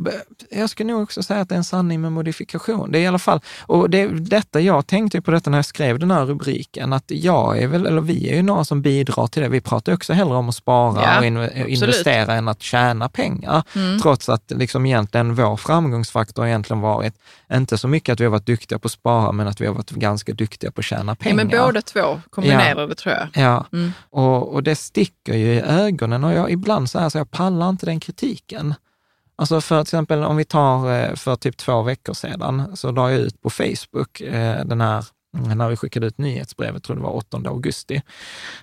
jag skulle nog också säga att det är en sanning med modifikation. Det är i alla fall, och det, detta, jag tänkte på detta när jag skrev den här rubriken, att jag är väl, eller vi är ju några som bidrar till det. Vi pratar också hellre om att spara Ja, och inve- investera än att tjäna pengar. Mm. Trots att liksom egentligen vår framgångsfaktor egentligen varit, inte så mycket att vi har varit duktiga på att spara, men att vi har varit ganska duktiga på att tjäna Ja, pengar. men båda två kombinerade tror jag. Ja, Mm. och, och det sticker ju i ögonen och jag, ibland så här så jag pallar inte den kritiken. Alltså för till exempel om vi tar eh, för typ två veckor sedan så la jag ut på Facebook eh, den här Mm, när vi skickade ut nyhetsbrevet, tror det var 8 augusti,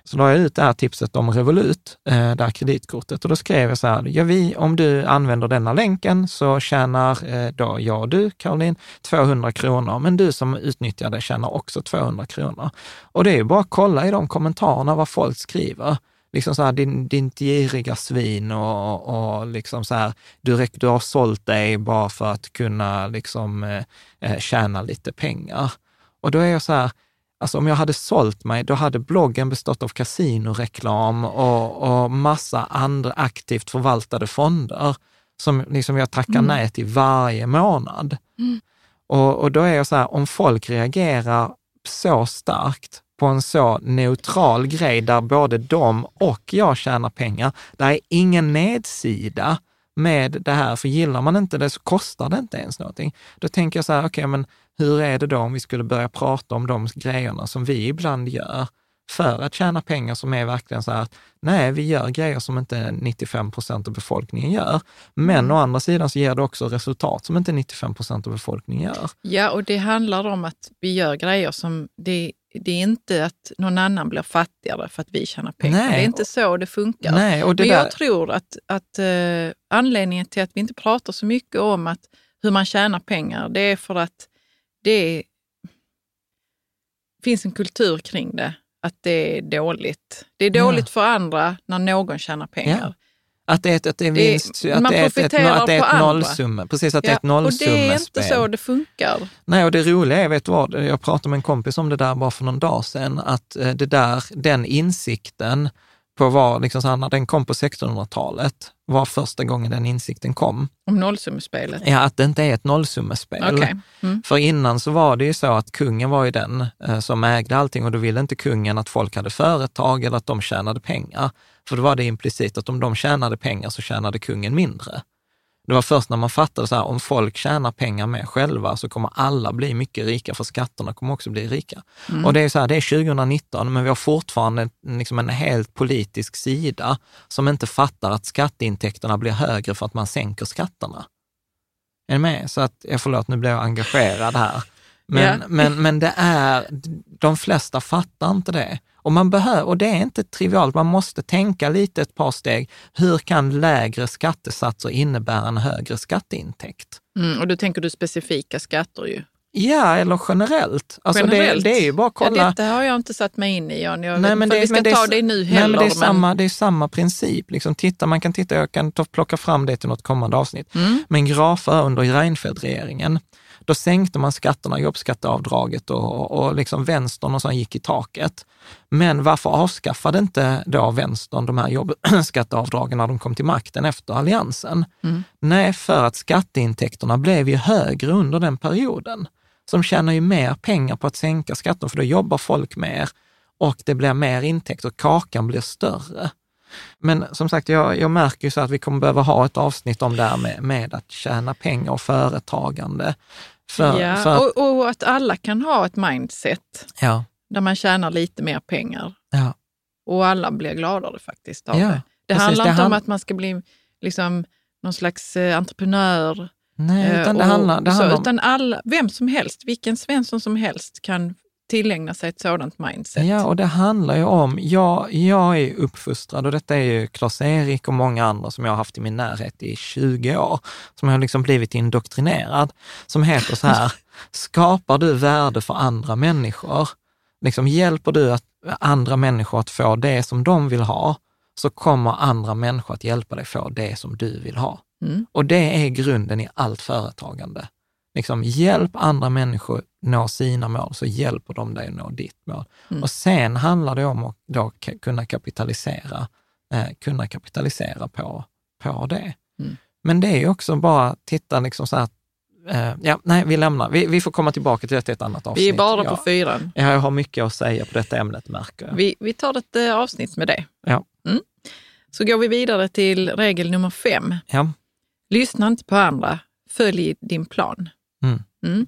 så la jag ut det här tipset om Revolut, eh, det här kreditkortet. Och då skrev jag så här, ja, vi, om du använder denna länken så tjänar eh, då jag och du, Caroline, 200 kronor, men du som utnyttjar det tjänar också 200 kronor. Och det är ju bara att kolla i de kommentarerna vad folk skriver. Liksom så här, din, din giriga svin och, och liksom så här, du, du har sålt dig bara för att kunna liksom eh, eh tjäna lite pengar. Och då är jag så här, alltså om jag hade sålt mig, då hade bloggen bestått av kasinoreklam och, och massa andra aktivt förvaltade fonder som liksom jag tackar Mm. nej till varje månad. Och, och då är jag så här, om folk reagerar så starkt på en så neutral grej där både de och jag tjänar pengar, där är ingen nedsida med det här, för gillar man inte det så kostar det inte ens någonting. Då tänker jag så här, okej, men hur är det då om vi skulle börja prata om de grejerna som vi ibland gör för att tjäna pengar som är verkligen så här, nej, vi gör grejer som inte 95 procent av befolkningen gör. Men å andra sidan så ger det också resultat som inte 95 procent av befolkningen gör. Ja, och det handlar om att vi gör grejer som... Det, det är inte att någon annan blir fattigare för att vi tjänar pengar. Nej. Det är inte så det funkar. Nej, och det Men där, jag tror att, att eh, anledningen till att vi inte pratar så mycket om att, hur man tjänar pengar, det är för att det är, finns en kultur kring det. Att det är dåligt. Det är dåligt för andra när någon tjänar pengar. Att det är ett, att det är Det är- vinst, att det är ett, ett, att det är ett andra. nollsumme. Precis, att det är ett och det är nollsummespel. inte så det funkar. Nej, och det roliga är, vet du vad, jag pratade med en kompis om det där bara för någon dag sedan, att eh, det där, den insikten på vad, liksom så här, när den kom på 1600-talet, var första gången den insikten kom. Om nollsummespelet. Ja, att det inte är ett nollsummespel. Okej. Mm. För innan så var det ju så att kungen var ju den eh, som ägde allting och då ville inte kungen att folk hade företag eller att de tjänade pengar. För då var det implicit att om de tjänade pengar så tjänade kungen mindre. Det var först när man fattade så här, om folk tjänar pengar med själva så kommer alla bli mycket rika, för skatterna kommer också bli rika. Mm. Och det är så här, det är 2019, men vi har fortfarande liksom en helt politisk sida som inte fattar att skatteintäkterna blir högre för att man sänker skatterna. Är ni med? Så att, jag förlåt, nu blir jag engagerad här. Men, Ja. men, men det är, de flesta fattar inte det. Och, man behöver, och det är inte trivialt, man måste tänka lite ett par steg. Hur kan lägre skattesatser innebära en högre skatteintäkt? Mm, och då tänker du specifika skatter ju. Ja, eller generellt. Alltså Generellt. Det, det är ju bara att kolla. Ja, detta har jag inte satt mig in i, Jan. Jag Nej, men det- vi ska men det ta det nu Nej, heller. men det är, samma, det är samma princip. Liksom, titta, man kan titta, jag kan ta, plocka fram det till något kommande avsnitt. Mm. Men grafer under Reinfeldt-regeringen, Då sänkte man skatterna, jobbskatteavdraget och, och liksom vänstern och så gick i taket. Men varför avskaffade inte då vänstern de här jobbskatteavdragen när de kom till makten efter alliansen? Mm. Nej, för att skatteintäkterna blev ju högre under den perioden. Så de tjänar ju mer pengar på att sänka skatter, för då jobbar folk mer och det blir mer intäkter, kakan blir större. Men som sagt, jag, jag märker ju så att vi kommer behöva ha ett avsnitt om det här med, med att tjäna pengar och företagande. För, ja, för att, och, och, att alla kan ha ett mindset ja. där man tjänar lite mer pengar. Ja. Och alla blir gladare faktiskt av ja, det. Det precis, handlar det inte hand... om att man ska bli liksom, någon slags eh, entreprenör. Nej, utan det eh, handlar, det handlar om... Utan alla, vem som helst, vilken Svensson som helst kan tillägna sig ett sådant mindset. Ja, och det handlar ju om, jag, jag är uppfostrad och detta är ju Klas-Erik och många andra som jag har haft i min närhet i 20 år, som har liksom blivit indoktrinerad, som heter så här, <laughs> skapar du värde för andra människor, liksom hjälper du att, andra människor att få det som de vill ha, så kommer andra människor att hjälpa dig få det som du vill ha. Mm. Och det är grunden i allt företagande. Liksom, hjälp andra människor nå sina mål, så hjälper de dig att nå ditt mål. Mm. Och sen handlar det om att då kunna kapitalisera, eh, kunna kapitalisera på, på det. Mm. Men det är också bara titta liksom så här, eh, ja, nej, vi lämnar. Vi, vi får komma tillbaka till detta i ett annat avsnitt. Vi är bara på fyran. Ja, jag har mycket att säga på detta ämnet, märker jag. Vi, vi tar ett eh, avsnitt med det. Ja. Mm. Så går vi vidare till regel nummer fem. Ja. Lyssna inte på andra, följ din plan. Mm.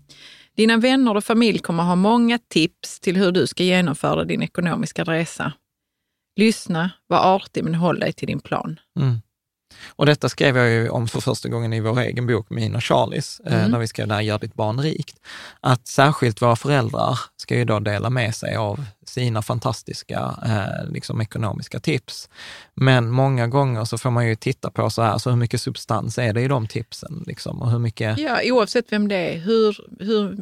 Dina vänner och familj kommer ha många tips till hur du ska genomföra din ekonomiska resa. Lyssna, var artig men håll dig till din plan. Mm. Och detta skrev jag ju om för första gången i vår egen bok, min och Charlies, eh, mm. när vi skrev där Gör ditt barn rikt. Att särskilt våra föräldrar ska ju då dela med sig av sina fantastiska eh, liksom ekonomiska tips. Men många gånger så får man ju titta på så här, så hur mycket substans är det i de tipsen? Liksom, och hur mycket... Ja, oavsett vem det är. Hur, hur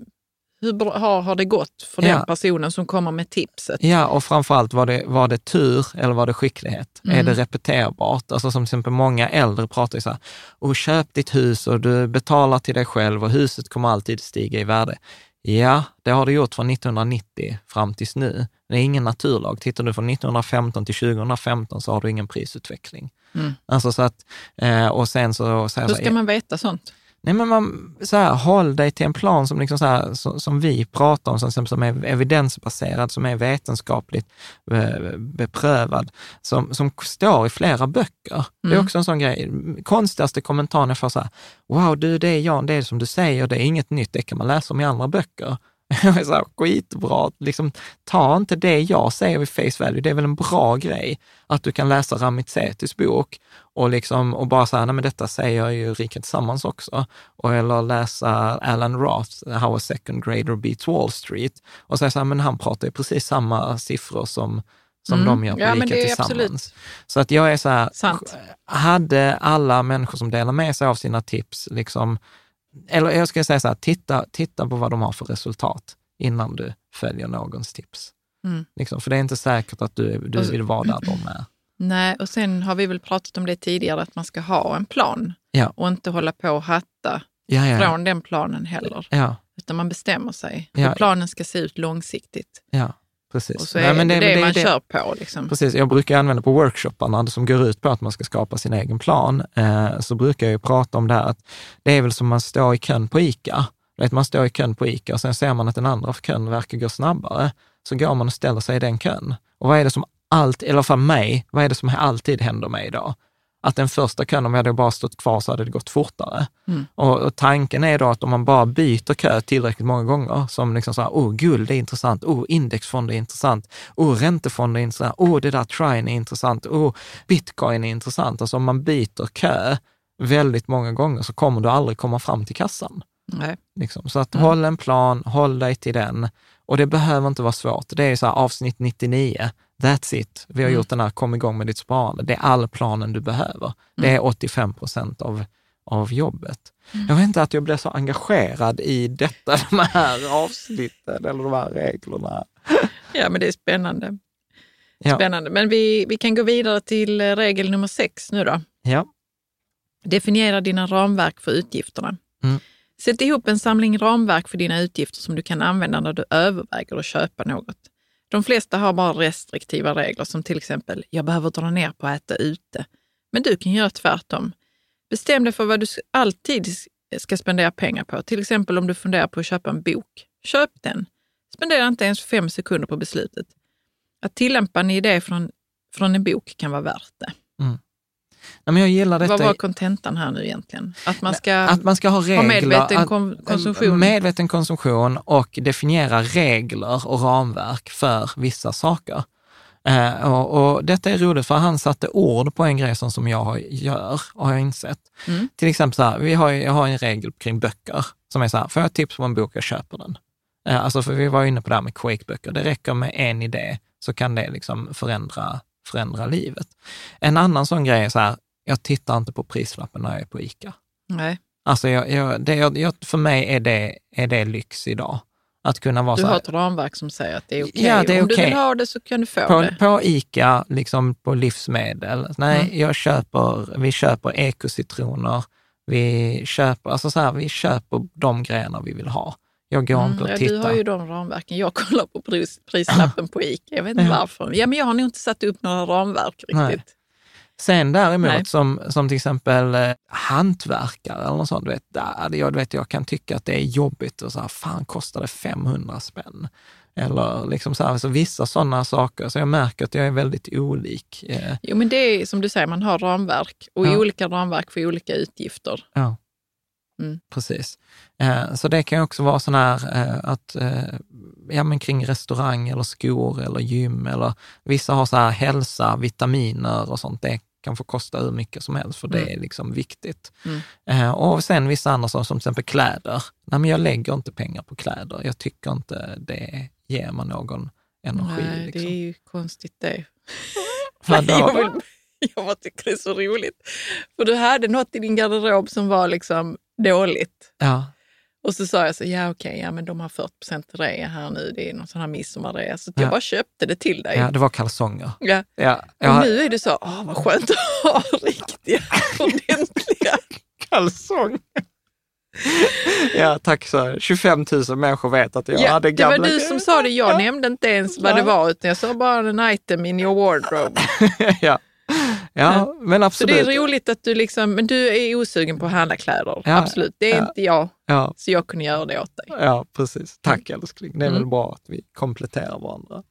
hur har, har det gått för ja. den personen som kommer med tipset? Ja, och framförallt var det, var det tur eller var det skicklighet? Mm. Är det repeterbart? Alltså som till exempel många äldre pratar ju så här, och köp ditt hus och du betalar till dig själv och huset kommer alltid stiga i värde. Ja, det har det gjort från 1990 fram tills nu. Det är ingen naturlag. Tittar du från 1915 till 2015 så har du ingen prisutveckling. Mm. Alltså så att, eh, och sen så... så Hur ska man veta sånt? Nej, men man, så här, håll dig till en plan som, liksom så här, som, som vi pratar om, som, som är evidensbaserad, som är vetenskapligt be, beprövad, som, som står i flera böcker. Mm. Det är mm. också en sån grej. Konstigaste kommentaren jag får så här, wow, du, det är Jan, det är som du säger, det är inget nytt, det kan man läsa om i andra böcker. <laughs> Jag är så här, skitbra, liksom, ta inte det jag säger vid face value, det är väl en bra grej att du kan läsa Ramit Setis bok och, liksom, och bara säga, nej men detta säger ju Rika Tillsammans också. Och, eller läsa Alan Roth, How a second grader beats Wall Street och säga så här, men han pratar ju precis samma siffror som, som mm. de gör på ja, Rika Tillsammans. Absolut. Så att jag är så här, Sant. hade alla människor som delar med sig av sina tips, liksom, eller jag ska säga så här, titta, titta på vad de har för resultat innan du följer någons tips. Mm. Liksom, för det är inte säkert att du, du vill vara där de är. Nej, och sen har vi väl pratat om det tidigare, att man ska ha en plan ja. och inte hålla på och hatta ja, ja, från den planen heller. Ja. Utan man bestämmer sig hur planen ska se ut långsiktigt. Ja. Precis. Och så är Nej, men det, det, det man det, kör på. Liksom. Precis, jag brukar använda på workshopparna som går ut på att man ska skapa sin egen plan, eh, så brukar jag prata om det här att det är väl som man står i kön på ICA. Vet, man står i kön på ICA och sen ser man att den andra kön verkar gå snabbare. Så går man och ställer sig i den kön. Och vad är det som alltid, eller för mig, vad är det som alltid händer mig idag? Att den första kön, om jag hade bara stått kvar så hade det gått fortare. Mm. Och, och, tanken är då att om man bara byter kö tillräckligt många gånger, som liksom så här, oh, guld är intressant, oh, indexfonder är intressant, oh, räntefonder är intressant, oh, det där trine är intressant, oh, bitcoin är intressant. Alltså om man byter kö väldigt många gånger så kommer du aldrig komma fram till kassan. Nej. Liksom. Så att mm. håll en plan, håll dig till den. Och det behöver inte vara svårt. Det är så här, avsnitt 99, that's it. Vi har mm. gjort den här kom igång med ditt sparande. Det är all planen du behöver. Mm. Det är 85 procent av, av jobbet. Mm. Jag vet inte att jag blev så engagerad i detta, <laughs> de här avsnitten eller de här reglerna. Ja, men det är spännande. Spännande. Ja. Men vi, vi kan gå vidare till eh, regel nummer sex nu då. Ja. Definiera dina ramverk för utgifterna. Mm. Sätt ihop en samling ramverk för dina utgifter som du kan använda när du överväger att köpa något. De flesta har bara restriktiva regler som till exempel, jag behöver dra ner på att äta ute. Men du kan göra tvärtom. Bestäm dig för vad du alltid ska spendera pengar på. Till exempel om du funderar på att köpa en bok. Köp den. Spendera inte ens fem sekunder på beslutet. Att tillämpa en idé från, från en bok kan vara värt det. Mm. Nej, men jag gillar detta. Vad var kontentan här nu egentligen? Att man ska, att man ska ha, regler, ha medveten konsumtion? Medveten konsumtion och definiera regler och ramverk för vissa saker. Uh, och, och, detta är roligt för han satte ord på en grej som, som jag gör och har insett. Mm. Till exempel så här, vi har, jag har en regel kring böcker som är så här, får jag tips på en bok, jag köper den. Uh, alltså för vi var inne på det här med Quake-böcker, det räcker med en idé så kan det liksom förändra, förändra livet. En annan sån grej är så här, jag tittar inte på prislappen när jag är på ICA. Nej. Alltså jag, jag, det, jag, för mig är det, är det lyx idag. Att kunna vara du så har ett ramverk som säger att det är okej. Okay. Ja, det är Om okay. du vill ha det så kan du få på, det. På ICA, liksom på livsmedel. Nej, mm. jag köper, vi köper ekocitroner. Vi köper, alltså så här, vi köper de grejerna vi vill ha. Jag går mm, inte och ja, tittar. Du har ju de ramverken. Jag kollar på pris, prislappen på ICA. Jag vet inte ja. varför. Ja, men jag har nog inte satt upp några ramverk riktigt. Nej. Sen däremot som, som till exempel eh, hantverkare eller något sånt, du vet, där, jag, vet, jag kan tycka att det är jobbigt och så här, fan kostar det 500 spänn? Eller liksom så, här, så vissa sådana saker. Så jag märker att jag är väldigt olik. Eh. Jo, men det är som du säger, man har ramverk och ja. olika ramverk för olika utgifter. Ja. Mm. Precis. Eh, så det kan också vara sån här eh, att, eh, ja men kring restaurang eller skor eller gym eller vissa har så här hälsa, vitaminer och sånt. Det kan få kosta hur mycket som helst, för mm. det är liksom viktigt. Mm. Och sen vissa andra som, som till exempel kläder. Nej, men jag lägger inte pengar på kläder. Jag tycker inte det ger mig någon energi. Nej, liksom. det är ju konstigt det. <laughs> <laughs> Jag, vill, jag bara tycker det är så roligt. För du hade något i din garderob som var liksom dåligt. Ja. Och så sa jag så, ja okej, okay, ja, men de har 40% rea här nu, det är någon sån här midsommarrea. Så jag bara köpte det till dig. Ja, det var kalsonger. Ja. ja. Och nu är det så, åh vad skönt att ha <laughs> riktiga, ordentliga kalsonger. Ja, tack så 25 000 människor vet att jag ja, hade gamla... Det var du som sa det, jag nämnde inte ens vad det var, utan jag sa bara en item in your wardrobe. <laughs> ja. Ja, men absolut. Så det är roligt att du liksom, men du är osugen på att handla kläder. Ja, absolut, det är ja, inte jag. Ja. Så jag kunde göra det åt dig. Ja, precis. Tack mm. älskling. Det är mm. väl bra att vi kompletterar varandra.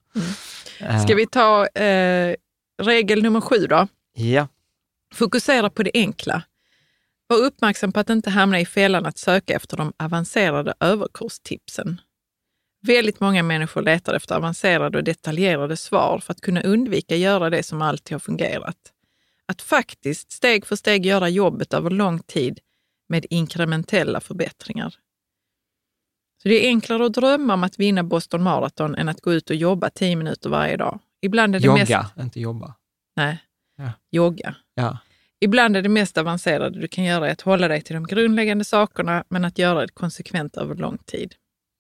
Mm. Ska vi ta eh, regel nummer sju då? Ja. Fokusera på det enkla. Var uppmärksam på att inte hamna i fällan att söka efter de avancerade överkurstipsen. Väldigt många människor letar efter avancerade och detaljerade svar för att kunna undvika göra det som alltid har fungerat. Att faktiskt steg för steg göra jobbet över lång tid med inkrementella förbättringar. Så Det är enklare att drömma om att vinna Boston Marathon än att gå ut och jobba tio minuter varje dag. Ibland är det Jogga, mest... inte jobba. Nej, ja. jogga. Ja. Ibland är det mest avancerade du kan göra att hålla dig till de grundläggande sakerna, men att göra det konsekvent över lång tid.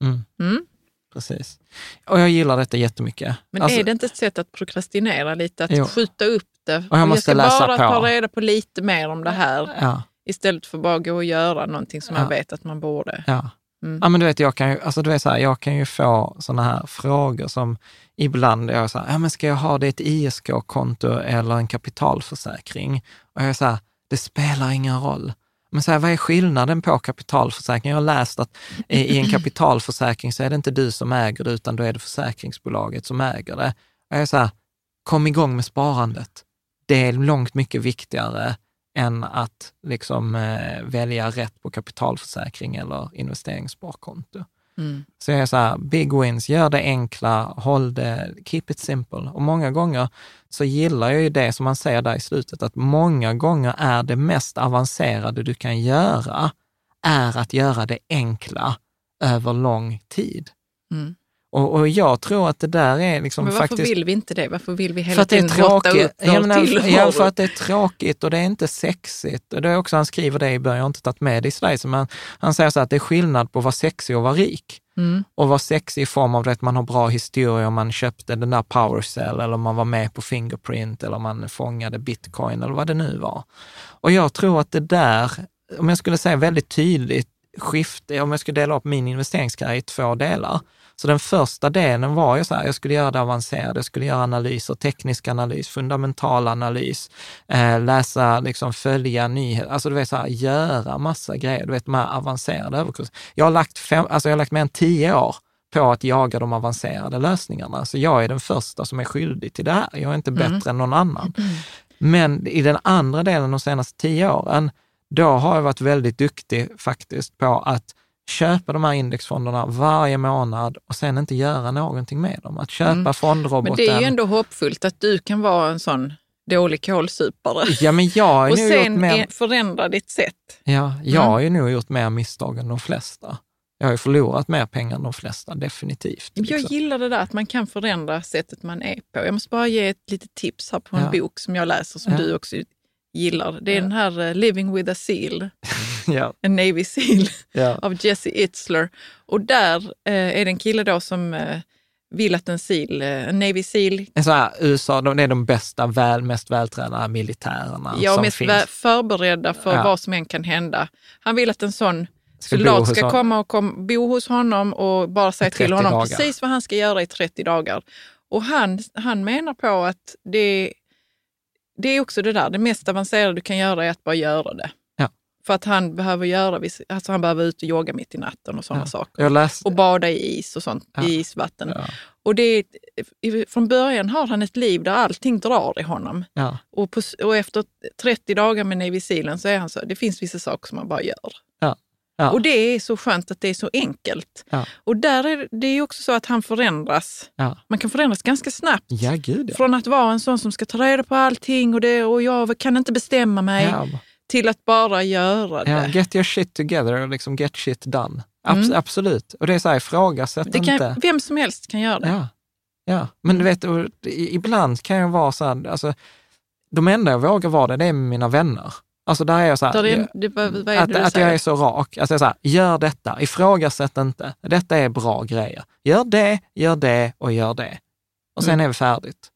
Mm. Mm? Precis. Och jag gillar detta jättemycket. Men alltså, är det inte ett sätt att prokrastinera lite? Att jo. skjuta upp det? Och jag måste jag ska läsa bara på. ta reda på lite mer om det här. Ja. Istället för bara gå och göra någonting som ja. jag vet att man borde. Ja. Mm. ja, men du vet, jag kan ju, alltså, du vet, så här, jag kan ju få sådana här frågor som ibland, jag är så här, ja, men ska jag ha det ett ISK-konto eller en kapitalförsäkring? Och jag är så här, det spelar ingen roll. Men så här, vad är skillnaden på kapitalförsäkring? Jag har läst att i en <clears throat> kapitalförsäkring så är det inte du som äger det, utan då är det försäkringsbolaget som äger det. Och jag är så här, kom igång med sparandet. Det är långt mycket viktigare än att liksom, eh, välja rätt på kapitalförsäkring eller investeringssparkonto. Mm. Så jag är så här, big wins, gör det enkla, håll det, keep it simple. Och många gånger så gillar jag ju det som man säger där i slutet, att många gånger är det mest avancerade du kan göra, är att göra det enkla över lång tid. Mm. Och, och, jag tror att det där är liksom Men varför faktiskt... vill vi inte det? Varför vill vi hela tiden rotta upp ja, men, till ja, för att det är tråkigt och det är inte sexigt. Det är också, han skriver det i början, jag har inte tagit med det i slide, men han säger så att det är skillnad på att vara sexig och vara rik. Mm. Och vara sexig i form av att man har bra historia, om man köpte den där powercell eller man var med på Fingerprint eller man fångade bitcoin eller vad det nu var. Och jag tror att det där, om jag skulle säga väldigt tydligt, skifte, om jag skulle dela upp min investeringskarriär i två delar. Så den första delen var ju så här, jag skulle göra det avancerade, jag skulle göra analyser, teknisk analys, fundamental analys, eh, läsa, liksom följa nyheter, alltså du vet så här, göra massa grejer, du vet de här avancerade överkurserna. Jag har lagt, fem, alltså jag har lagt mer än tio år på att jaga de avancerade lösningarna. Så jag är den första som är skyldig till det här. Jag är inte bättre mm. än någon annan. Men i den andra delen de senaste tio åren, då har jag varit väldigt duktig faktiskt på att köpa de här indexfonderna varje månad och sen inte göra någonting med dem. Att köpa mm. fondroboten. Men det är ju ändå hoppfullt att du kan vara en sån dålig kålsupare. Ja, men jag har <laughs> och nu sen gjort mer... förändra ditt sätt. Ja, jag mm. har ju nog gjort mer misstag än de flesta. Jag har ju förlorat mer pengar än de flesta, definitivt. Jag liksom. gillar det där att man kan förändra sättet man är på. Jag måste bara ge ett litet tips här på en ja. bok som jag läser som ja. du också gillar. Det är ja. den här uh, Living with a Seal, <laughs> <laughs> ja. en Navy Seal av Jesse Itzler. Och där uh, är det en kille då som uh, vill att en seal, en Navy Seal... En sån här, USA, de är de bästa, väl, mest vältränade militärerna Ja, mest finns. förberedda för vad som än kan hända. Han vill att en sån soldat ska komma och kom, bo hos honom och bara säga till honom dagar. precis vad han ska göra i 30 dagar. Och han, han menar på att det, det är också det där, det mest avancerade du kan göra är att bara göra det. Ja. För att han behöver göra, alltså han behöver ut och yoga mitt i natten och sådana ja. saker. Och bada i is och sånt, ja. i isvatten. Och det, från början har han ett liv där allting drar i honom. Och, på, och efter 30 dagar med Navy Sealen så är han så, det finns vissa saker som man bara gör. Ja. Och det är så skönt att det är så enkelt. Ja. Och där är det är också så att han förändras. Ja. Man kan förändras ganska snabbt. Ja, gud, Från att vara en sån som ska ta reda på allting och, det, och jag kan inte bestämma mig, till att bara göra det. Get your shit together, liksom get shit done. Abs mm. Absolut. Och det är så här, ifrågasätt inte. Vem som helst kan göra det. Ja, ja. men du vet, ibland kan jag vara så här, alltså, de enda jag vågar vara det, det är mina vänner. Alltså där är jag så här, det, att, att jag är så rak. Alltså jag så här, gör detta, ifrågasätt inte. Detta är bra grejer. Gör det, gör det och gör det. Och sen mm. är vi färdigt.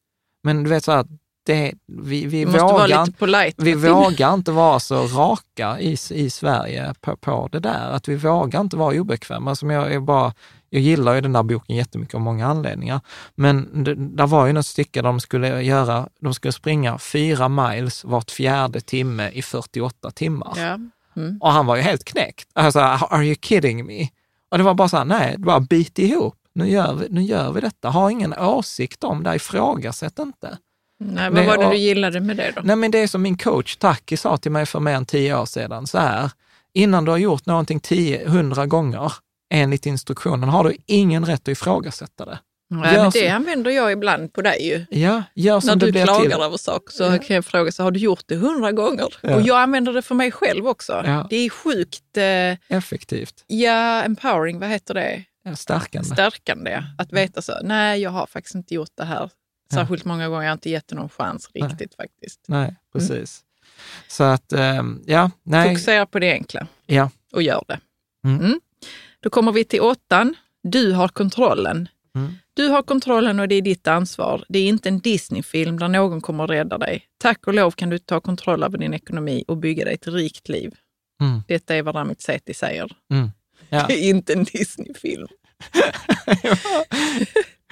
Men du vet så här, det, vi, vi, vågar, vi vågar inte vara så raka i, i Sverige på, på det där. Att vi vågar inte vara obekväma. Som jag, är bara, jag gillar ju den där boken jättemycket av många anledningar. Men det, där var ju något stycke där de skulle göra, de skulle springa fyra miles vart fjärde timme i 48 timmar. Ja. Mm. Och han var ju helt knäckt. Alltså, are you kidding me? Och det var bara så här, nej, bara bit ihop. Nu gör, vi, nu gör vi detta. Ha ingen åsikt om det, ifrågasätt inte. Nej, vad var det du gillade med det då? Nej, men det är som min coach Taki sa till mig för mer än tio år sedan, så här, innan du har gjort någonting tio, hundra gånger enligt instruktionen har du ingen rätt att ifrågasätta det. Nej, men det använder jag ibland på dig ju. Ja, gör som När du klagar till. över saker så ja. kan jag fråga, så har du gjort det hundra gånger? Ja. Och jag använder det för mig själv också. Ja. Det är sjukt... Eh, Effektivt. Ja, empowering, vad heter det? Stärkande. Stärkande. Att veta så, nej jag har faktiskt inte gjort det här särskilt många gånger. Jag har inte gett det någon chans riktigt nej. faktiskt. Nej, mm. precis. Mm. Så att, um, ja, nej. Fokusera på det enkla ja. och gör det. Mm. Mm. Då kommer vi till åttan. Du har kontrollen. Mm. Du har kontrollen och det är ditt ansvar. Det är inte en Disney-film där någon kommer att rädda dig. Tack och lov kan du ta kontroll över din ekonomi och bygga dig ett rikt liv. Mm. Detta är vad Ramit Sethi säger. Mm. Ja. <laughs> Det är inte en Disney-film. ja, <laughs> <laughs>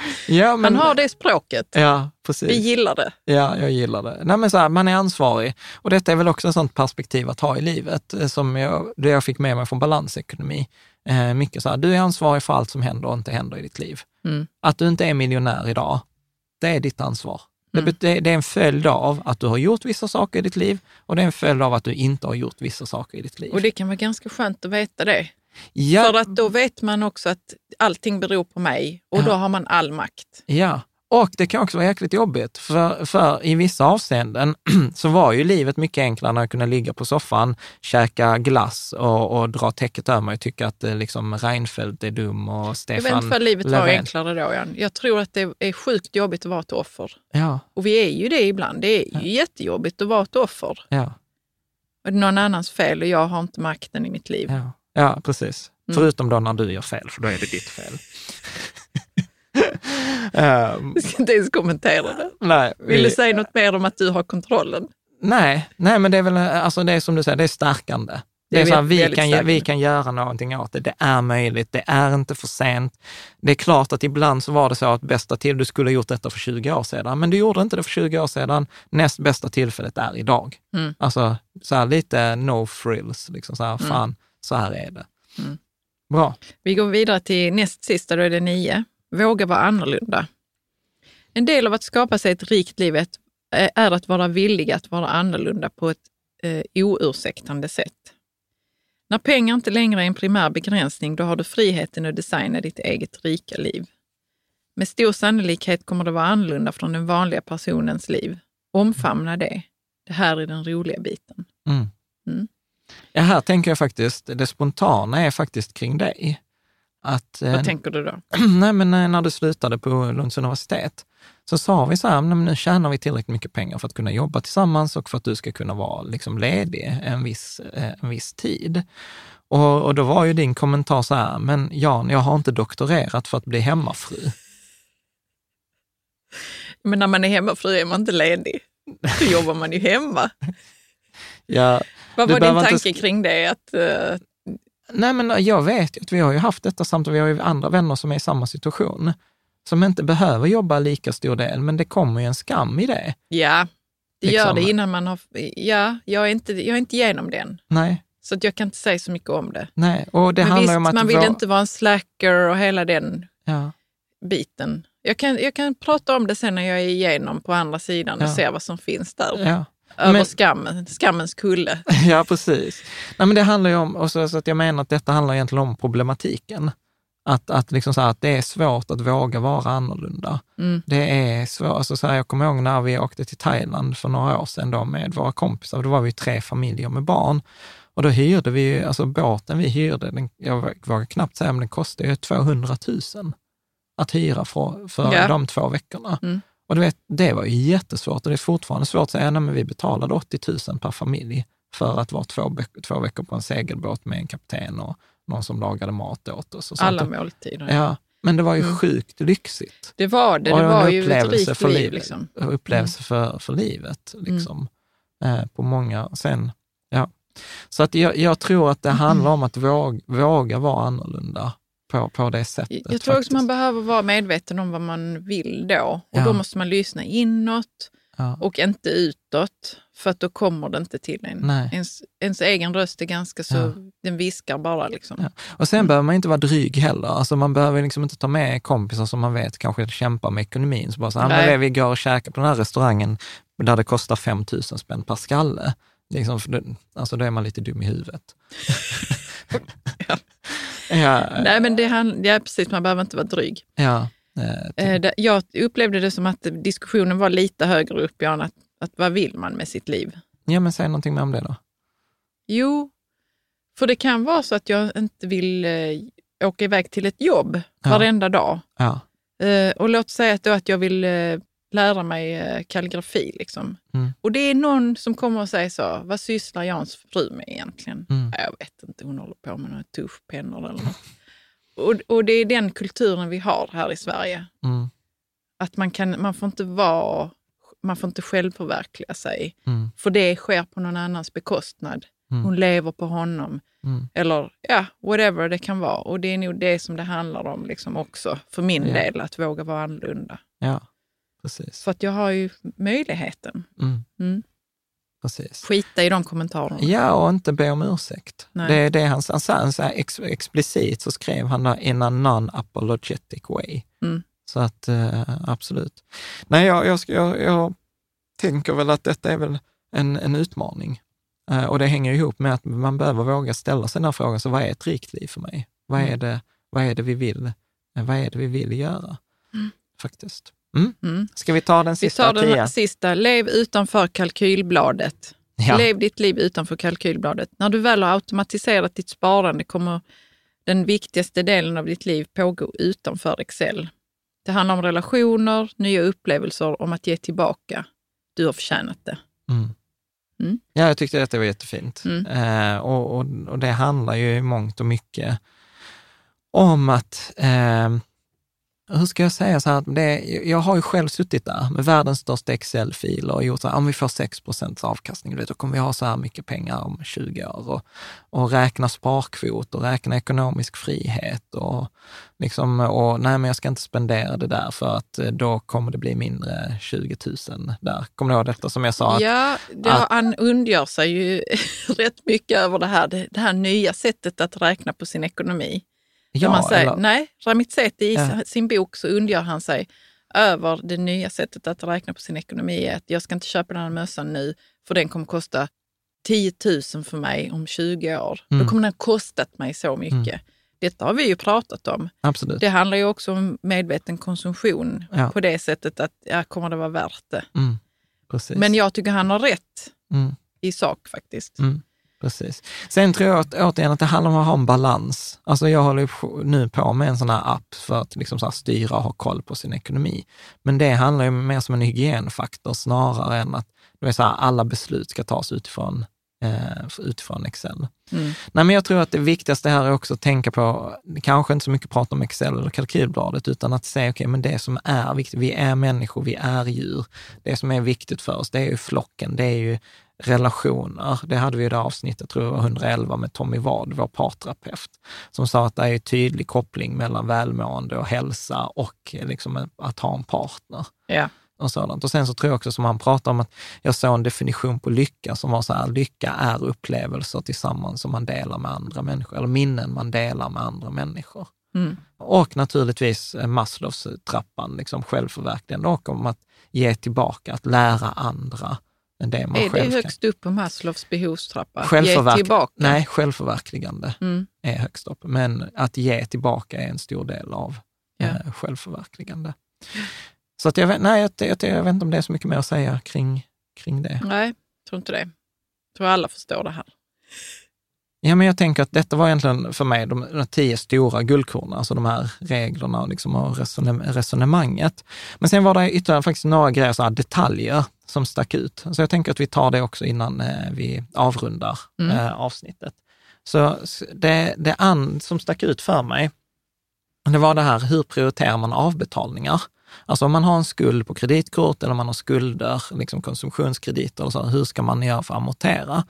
men, Han har det språket. Ja, precis. Vi gillar det. Ja, jag gillar det. Nej, men så här, man är ansvarig och detta är väl också ett sånt perspektiv att ha i livet eh, som jag, det jag fick med mig från balansekonomi. Eh, mycket så här, du är ansvarig för allt som händer och inte händer i ditt liv. Mm. Att du inte är miljonär idag, det är ditt ansvar. Mm. Det, det, är en följd av att du har gjort vissa saker i ditt liv och det är en följd av att du inte har gjort vissa saker i ditt liv. Och det kan vara ganska skönt att veta det. Ja. För att då vet man också att allting beror på mig och ja. då har man all makt. Ja, och det kan också vara jäkligt jobbigt, för, för i vissa avseenden <clears throat> så var ju livet mycket enklare när jag kunde ligga på soffan, käka glass och, och dra täcket över mig och tycka att eh, liksom Reinfeldt är dum och Stefan Jag vet inte livet Löfven. var enklare då, Jan. Jag tror att det är sjukt jobbigt att vara ett offer. Ja. Och vi är ju det ibland. Det är ju ja. jättejobbigt att vara ett offer. Ja. Och det är någon annans fel och jag har inte makten i mitt liv. Ja, ja precis. Mm. Förutom då när du gör fel, för då är det ditt fel. <laughs> um, jag ska inte ens kommentera det. Nej, vi, Vill du säga något mer om att du har kontrollen? Nej, nej men det är väl alltså det är som du säger, det är stärkande. Det är så här, vi, kan, vi kan göra någonting åt det. Det är möjligt. Det är inte för sent. Det är klart att ibland så var det så att bästa till, du skulle ha gjort detta för 20 år sedan, men du gjorde inte det för 20 år sedan. Näst bästa tillfället är idag. Mm. Alltså så här, lite no frills, liksom så här, fan, så här är det. Mm. Bra. Vi går vidare till näst sista, då är det nio. Våga vara annorlunda. En del av att skapa sig ett rikt liv är- är att vara villig att vara annorlunda på ett eh, oursäktande sätt. När pengar inte längre är en primär begränsning, då har du friheten att designa ditt eget rika liv. Med stor sannolikhet kommer det vara annorlunda från den vanliga personens liv. Omfamna det. Det här är den roliga biten. Mm. Mm. Ja, här tänker jag faktiskt, det spontana är faktiskt kring dig. Att, eh, Vad tänker du då? <clears throat> nej, men när när du slutade på Lunds universitet så sa vi så här, "Nej, men nu tjänar vi tillräckligt mycket pengar för att kunna jobba tillsammans och för att du ska kunna vara liksom ledig en viss, eh, en viss tid. Och, och då var ju din kommentar så här, men Jan, jag har inte doktorerat för att bli hemmafru. Men när man är hemmafru är man inte ledig. Då jobbar man ju hemma. <laughs> Ja, Vad var din inte tanke sk- kring det? Att, eh, nej, men jag vet ju att vi har ju haft detta samtal, vi har ju andra vänner som är i samma situation, som inte behöver jobba lika stor del, men det kommer ju en skam i det. ja, det gör Liksom. det innan man har... Ja, jag är inte, jag är inte igenom den. Nej, Så att jag kan inte säga så mycket om det. nej. Och det Men handlar visst, om att man vill vara- inte vara en slacker och hela den Ja, biten. Jag kan, jag kan prata om det sen när jag är igenom på andra sidan och Ja. ser vad som finns där. ja. Över Men- skammen, skammens kulle. <laughs> Ja, precis. Nej, men det handlar ju om, och så, så att jag menar att detta handlar egentligen om problematiken. Att, att, liksom så här, att det är svårt att våga vara annorlunda. Mm. Det är svårt. Alltså så här, jag kommer ihåg när vi åkte till Thailand för några år sedan då med våra kompisar. Då var vi tre familjer med barn. Och då hyrde vi, alltså båten vi hyrde, den, jag vågar knappt säga, men den kostade ju 200 000 att hyra för, för Ja. de två veckorna. Mm. Och du vet, det var ju jättesvårt och det är fortfarande svårt att säga, nej men vi betalade 80 000 per familj för att vara två, två veckor på en segelbåt med en kapten och någon som lagade mat åt oss. Och sånt. Alla måltider. Ja, men det var ju Mm. sjukt lyxigt. Det var det. Det en var ju ett upplevelse rikt för liv. livet. Liksom. Upplevelse för, för livet, liksom. Eh, på många, sen, ja. Så att jag, jag tror att det <clears throat> handlar om att våga, våga vara annorlunda på, på det sättet. Jag tror också faktiskt. man behöver vara medveten om vad man vill då. Och Ja. då måste man lyssna inåt ja. och inte utåt. För att då kommer det inte till en. Ens, ens egen röst är ganska så, Ja. den viskar bara liksom. Och sen Mm. behöver man inte vara dryg heller. Alltså man behöver liksom inte ta med kompisar som man vet kanske kämpar med ekonomin. Så bara så, men vi går och käkar på den här restaurangen där det kostar 5 000 spänn per skalle. Liksom, det, alltså då är man lite dum i huvudet. <laughs> Ja. Ja, Nej men det han, ja, precis, man behöver inte vara dryg. ja, eh, Eh, det, jag upplevde det som att diskussionen var lite högre upp, Jan, att, att vad vill man med sitt liv? ja, men säg någonting mer om det då. Jo, för det kan vara så att jag inte vill eh, åka iväg till ett jobb Ja. varenda dag. Ja, Eh, och låt säga att, då att jag vill eh, lära mig eh, kalligrafi. Liksom. Mm. Och det är någon som kommer och säger så, vad sysslar Jans fru med egentligen? Mm. Ja, Jag vet inte, hon håller på med några tuschpennor eller något. och, och det är den kulturen vi har här i Sverige. mm, Att man, kan, man får inte vara, man får inte självförverkliga sig. mm, För det sker på någon annans bekostnad. Mm. Hon lever på honom. mm. Eller ja, whatever det kan vara. Och det är nog det som det handlar om liksom också, för min Ja. del, att våga vara annorlunda. ja precis. För att jag har ju möjligheten. Mm, Mm. precis. Skita i de kommentarerna. Ja, och inte be om ursäkt. Nej. Det är det han, han sa, så här ex, explicit så skrev han där, in a non-apologetic way. Mm. Så att eh, absolut. Nej, jag, jag, jag, jag tänker väl att detta är väl en, en utmaning. Eh, och det hänger ihop med att man behöver våga ställa sig den här frågan, så vad är ett rikt liv för mig? Vad är Mm. det, vad är det, vi, vill, vad är det vi vill göra? Mm. Faktiskt. Mm. Mm. Ska vi ta den Vi sista tar den tian? sista. Lev utanför kalkylbladet. Ja. Lev ditt liv utanför kalkylbladet. När du väl har automatiserat ditt sparande kommer den viktigaste delen av ditt liv pågå utanför Excel. Det handlar om relationer, nya upplevelser, om att ge tillbaka. Du har förtjänat det. Mm. Mm. Ja, jag tyckte detta var jättefint. Mm. Eh, och, och, och det handlar ju i mångt och mycket om att, eh, hur ska jag säga så här, det, jag har ju själv suttit där med världens största Excel-fil och gjort så här, om vi får 6 procents avkastning, då kommer vi ha så här mycket pengar om 20 år. Och, och räkna sparkvot och räkna ekonomisk frihet och liksom, och nej men jag ska inte spendera det där för att eh, då kommer det bli mindre 20 000 där. Kommer du ihåg detta som jag sa? Att, ja, det, att, han undgör sig ju <laughs> rätt mycket över det här, det, det här nya sättet att räkna på sin ekonomi. Ja, man säger, eller... Nej, Ramitseti i ja. sin bok så undgör han sig över det nya sättet att räkna på sin ekonomi. Att jag ska inte köpa den här mössan nu för den kommer kosta 10 000 för mig om 20 år. Mm. Då kommer den ha kostat mig så mycket. Mm. Detta har vi ju pratat om. Absolut. Det handlar ju också om medveten konsumtion ja. på det sättet att ja, kommer det vara värt det? Mm. Men jag tycker han har rätt mm. i sak faktiskt. Precis. Sen tror jag att, återigen att det handlar om att ha en balans. Alltså jag håller nu på med en sån här app för att liksom så styra och ha koll på sin ekonomi. Men det handlar ju mer som en hygienfaktor snarare än att det är så här, alla beslut ska tas utifrån eh, utifrån Excel. Mm. Nej, men jag tror att det viktigaste här är också att tänka på, kanske inte så mycket prata om Excel eller kalkylbladet, utan att säga, okej, okay, men det som är viktigt, vi är människor, vi är djur. Det som är viktigt för oss, det är ju flocken, det är ju relationer. Det hade vi i det avsnittet, tror jag var 111, med Tommy Ward, vår parterapeut, som sa att det är en tydlig koppling mellan välmående och hälsa och liksom att ha en partner. Ja. Och, sådant. och sen så tror jag också som han pratar om att jag såg en definition på lycka som var så här, lycka är upplevelser tillsammans som man delar med andra människor, eller minnen man delar med andra människor. Mm. Och naturligtvis Maslows trappan, liksom självförverkligande och om att ge tillbaka, att lära andra än det man är själv det högst upp på Maslows behovstrappa? Självförverk... Ge tillbaka? Nej, självförverkligande mm. är högst upp. Men att ge tillbaka är en stor del av ja. eh, självförverkligande. Så att jag, vet, nej, jag, jag, jag, vet inte om det är så mycket mer att säga kring, kring det. Nej, jag tror inte det. Jag tror alla förstår det här. Ja, men jag tänker att detta var egentligen för mig de, de tio stora guldkornen, alltså de här reglerna och, liksom, och resonemanget. Men sen var det ytterligare faktiskt några grejer, så här, detaljer som stack ut. Så jag tänker att vi tar det också innan eh, vi avrundar mm. eh, avsnittet. Så det, det an, som stack ut för mig, det var det här, hur prioriterar man avbetalningar? Alltså om man har en skuld på kreditkort eller man har skulder, liksom konsumtionskrediter, eller så, hur ska man göra för att amortera?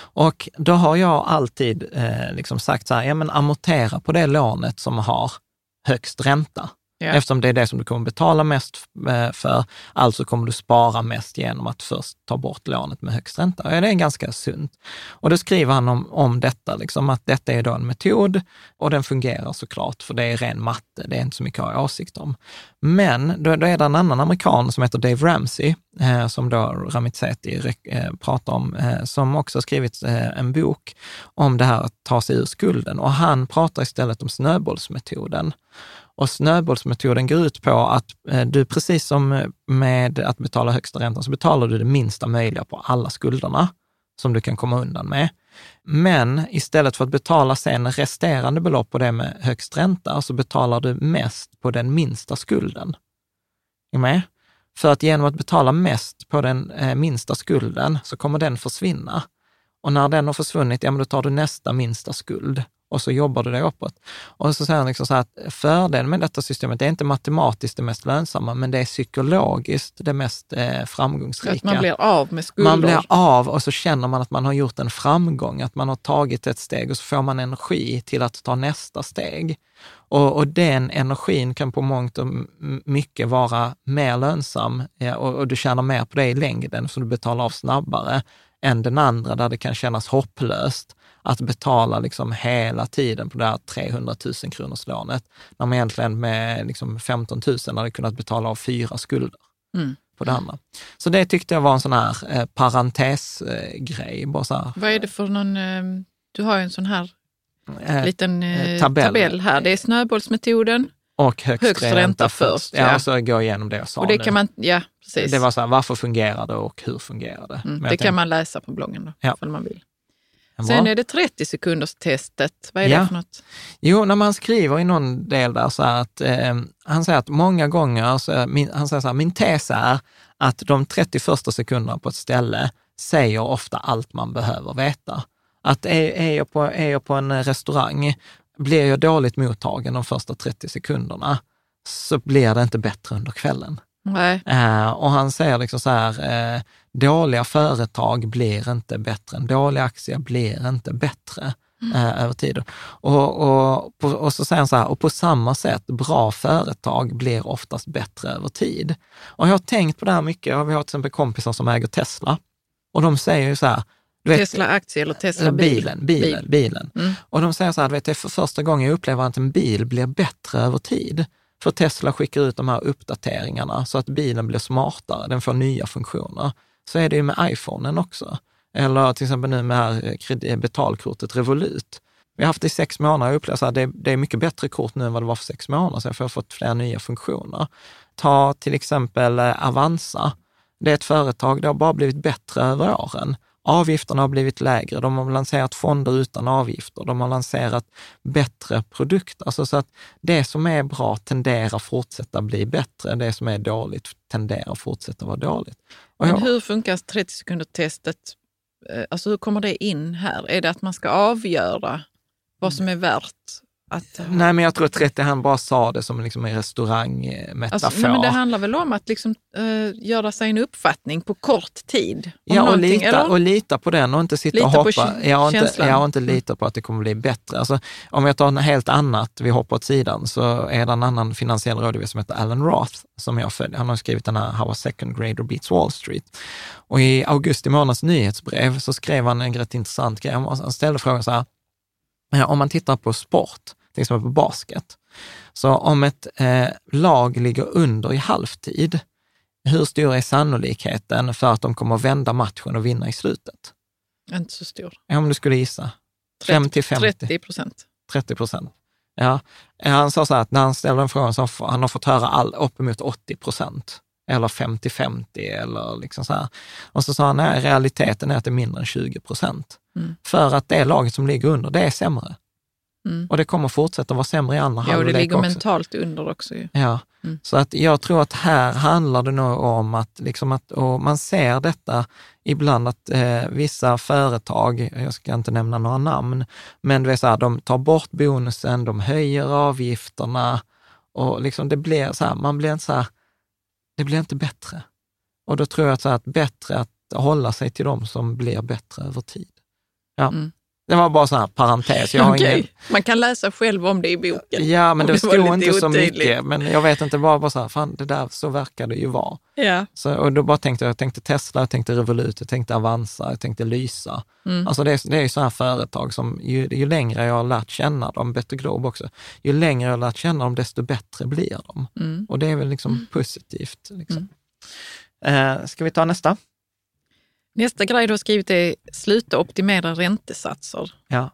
Och då har jag alltid eh, liksom sagt så här, ja men amortera på det lånet som har högst ränta. Yeah. Eftersom det är det som du kommer betala mest eh, för, alltså kommer du spara mest genom att först ta bort lånet med högst ränta. Ja, det är ganska sunt. Och då skriver han om, om detta, liksom att detta är då en metod och den fungerar såklart, för det är ren matte, det är inte så mycket att ha åsikt om. Men då, då är det en annan amerikan som heter Dave Ramsey, eh, som då Ramit Sethi eh, pratar om, eh, som också har skrivit eh, en bok om det här att ta sig ur skulden. Och han pratar istället om snöbollsmetoden. Och snöbollsmetoden går ut på att eh, du, precis som med att betala högsta räntan, så betalar du det minsta möjliga på alla skulderna som du kan komma undan med. Men istället för att betala sen resterande belopp på det med högst ränta, så betalar du mest på den minsta skulden. Är med? För att genom att betala mest på den eh, minsta skulden så kommer den försvinna. Och när den har försvunnit, ja men då tar du nästa minsta skuld och så jobbar du dig uppåt. Och så säger han liksom så här att fördelen med detta systemet, det är inte matematiskt det mest lönsamma, men det är psykologiskt det mest eh, framgångsrika. Att man blir av med skulder. Man blir av och så känner man att man har gjort en framgång, att man har tagit ett steg och så får man energi till att ta nästa steg. Och, och den energin kan på mångt och mycket vara mer lönsam ja, och, och, du tjänar mer på det i längden, så du betalar av snabbare än den andra där det kan kännas hopplöst att betala liksom hela tiden på det här 300 000 kronors lånet, när man egentligen med liksom 15 000 hade kunnat betala av fyra skulder mm. på det andra. Så det tyckte jag var en sån här eh, parentesgrej. Eh, Vad är det för någon, eh, du har ju en sån här eh, liten eh, tabell. tabell. här. Det är snöbollsmetoden. Och högst, högst ränta, ränta först. Ja, ja. så gå igenom det jag sa och det nu. Kan man, ja, precis. Det var så här, varför fungerar det och hur fungerar det? Mm, det kan tänkte, man läsa på bloggen då, ja. om man vill. Sen är det 30 sekunders testet. Vad är ja. det för något? Jo, när man skriver i någon del där så här att eh, han säger att många gånger, så, min, han säger så här, min tes är att de 30 första sekunderna på ett ställe säger ofta allt man behöver veta. Att är, är, jag, på, är jag på en restaurang, blir jag dåligt mottagen de första 30 sekunderna, så blir det inte bättre under kvällen. Eh, och han säger liksom så här, eh, dåliga företag blir inte bättre, en dålig aktie blir inte bättre eh, över tid. Och, och, på, och så säger han så här, och på samma sätt, bra företag blir oftast bättre över tid. Och jag har tänkt på det här mycket, vi har till exempel kompisar som äger Tesla och de säger ju så här, Tesla-aktie eller Tesla-bil? bilen, bilen, bilen. Mm. Och de säger så här, du vet, det är för första gången jag upplever att en bil blir bättre över tid. För Tesla skickar ut de här uppdateringarna så att bilen blir smartare, den får nya funktioner. Så är det ju med iPhonen också. Eller till exempel nu med här eh, eh, betalkortet Revolut. Vi har haft det i sex månader och upplevt att det, det är mycket bättre kort nu än vad det var för sex månader sedan, för jag har fått fler nya funktioner. Ta till exempel eh, Avanza. Det är ett företag, det har bara blivit bättre över åren. Avgifterna har blivit lägre, de har lanserat fonder utan avgifter, de har lanserat bättre produkter. Alltså så att det som är bra tenderar fortsätta bli bättre, det som är dåligt tenderar fortsätta vara dåligt. Och Men hur funkar 30 sekunder-testet? Eh, Alltså hur kommer det in här? Är det att man ska avgöra vad som är värt att... Nej, men jag tror att 30, han bara sa det som liksom en restaurangmetafor. Alltså, men det handlar väl om att liksom, eh, göra sig en uppfattning på kort tid? Ja, och lita, eller? och lita på den och inte sitta och Lita på hoppa. Jag har inte, jag har inte litat på att det kommer bli bättre. Alltså, om jag tar något helt annat, vi hoppar åt sidan, så är det en annan finansiell rådgivare som heter Alan Roth, som jag följer. Han har skrivit den här How a second grader beats Wall Street. Och i augusti månads nyhetsbrev så skrev han en rätt intressant grej. Han ställde frågan så här, ja, om man tittar på sport, till exempel på basket, så om ett eh, lag ligger under i halvtid, hur stor är sannolikheten för att de kommer att vända matchen och vinna i slutet? Inte så stor. Om du skulle gissa. 5 till 50. 30 procent. 30 procent. Ja. Han sa så här att när han ställde den frågan så har han har fått höra all, uppemot 80 procent. Eller 50-50 eller liksom så här. Och så sa han, nej, realiteten är att det är mindre än 20 procent. Mm. För att det laget som ligger under, det är sämre. Mm. Och det kommer fortsätta vara sämre i andra Ja, och det halvlek ligger också. mentalt under också. Ju. Ja, Mm. så att jag tror att här handlar det nog om att, liksom att och man ser detta ibland att eh, vissa företag, jag ska inte nämna några namn, men du vet så här, de tar bort bonusen, de höjer avgifterna och liksom det blir så här, man blir inte så här, det blir inte bättre. Och då tror jag att, så här, att bättre att hålla sig till de som blir bättre över tid. Ja. Mm. Det var bara så här parentes. Jag har Okej. ingen, Man kan läsa själv om det i boken. Ja, men det det stod inte så otydligt. mycket. Men jag vet inte, bara, bara så här, fan det där, så verkar det ju vara. Ja. Så, och då bara tänkte jag, jag tänkte Tesla, jag tänkte Revolut, jag tänkte Avanza, jag tänkte Lysa. Mm. Alltså det, är- det är ju sådana företag som, ju, ju längre jag har lärt känna dem, Better Globe också, ju längre jag har lärt känna dem, desto bättre blir de. Mm. Och det är väl liksom positivt. Liksom. Eh, ska vi ta nästa? Nästa grej du har skrivit är sluta optimera räntesatser. Ja.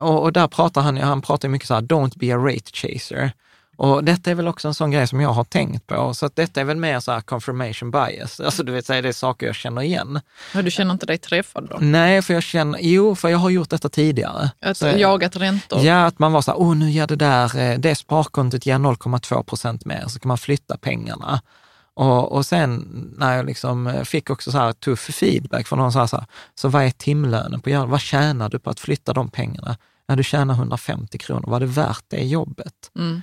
Och, och där pratar han, han pratar mycket så här, don't be a rate chaser. Och detta är väl också en sån grej som jag har tänkt på. Så att detta är väl mer så här confirmation bias. Alltså du vet, är det är saker jag känner igen. Ja, du känner inte dig träffad då? Nej, för jag känner, jo, för jag har gjort detta tidigare. Att Så- jagat räntor? Ja, att man var så här, åh nu ger det där, eh, det sparkontot ger 0,2 procent mer, så kan man flytta pengarna. Och, och sen när jag liksom eh, fick också så här tuff feedback från någon så här, så, här, så vad är timlönen på? Vad tjänar du på att flytta de pengarna? Ja, du tjänar 150 kronor. Var det värt det jobbet? Mm.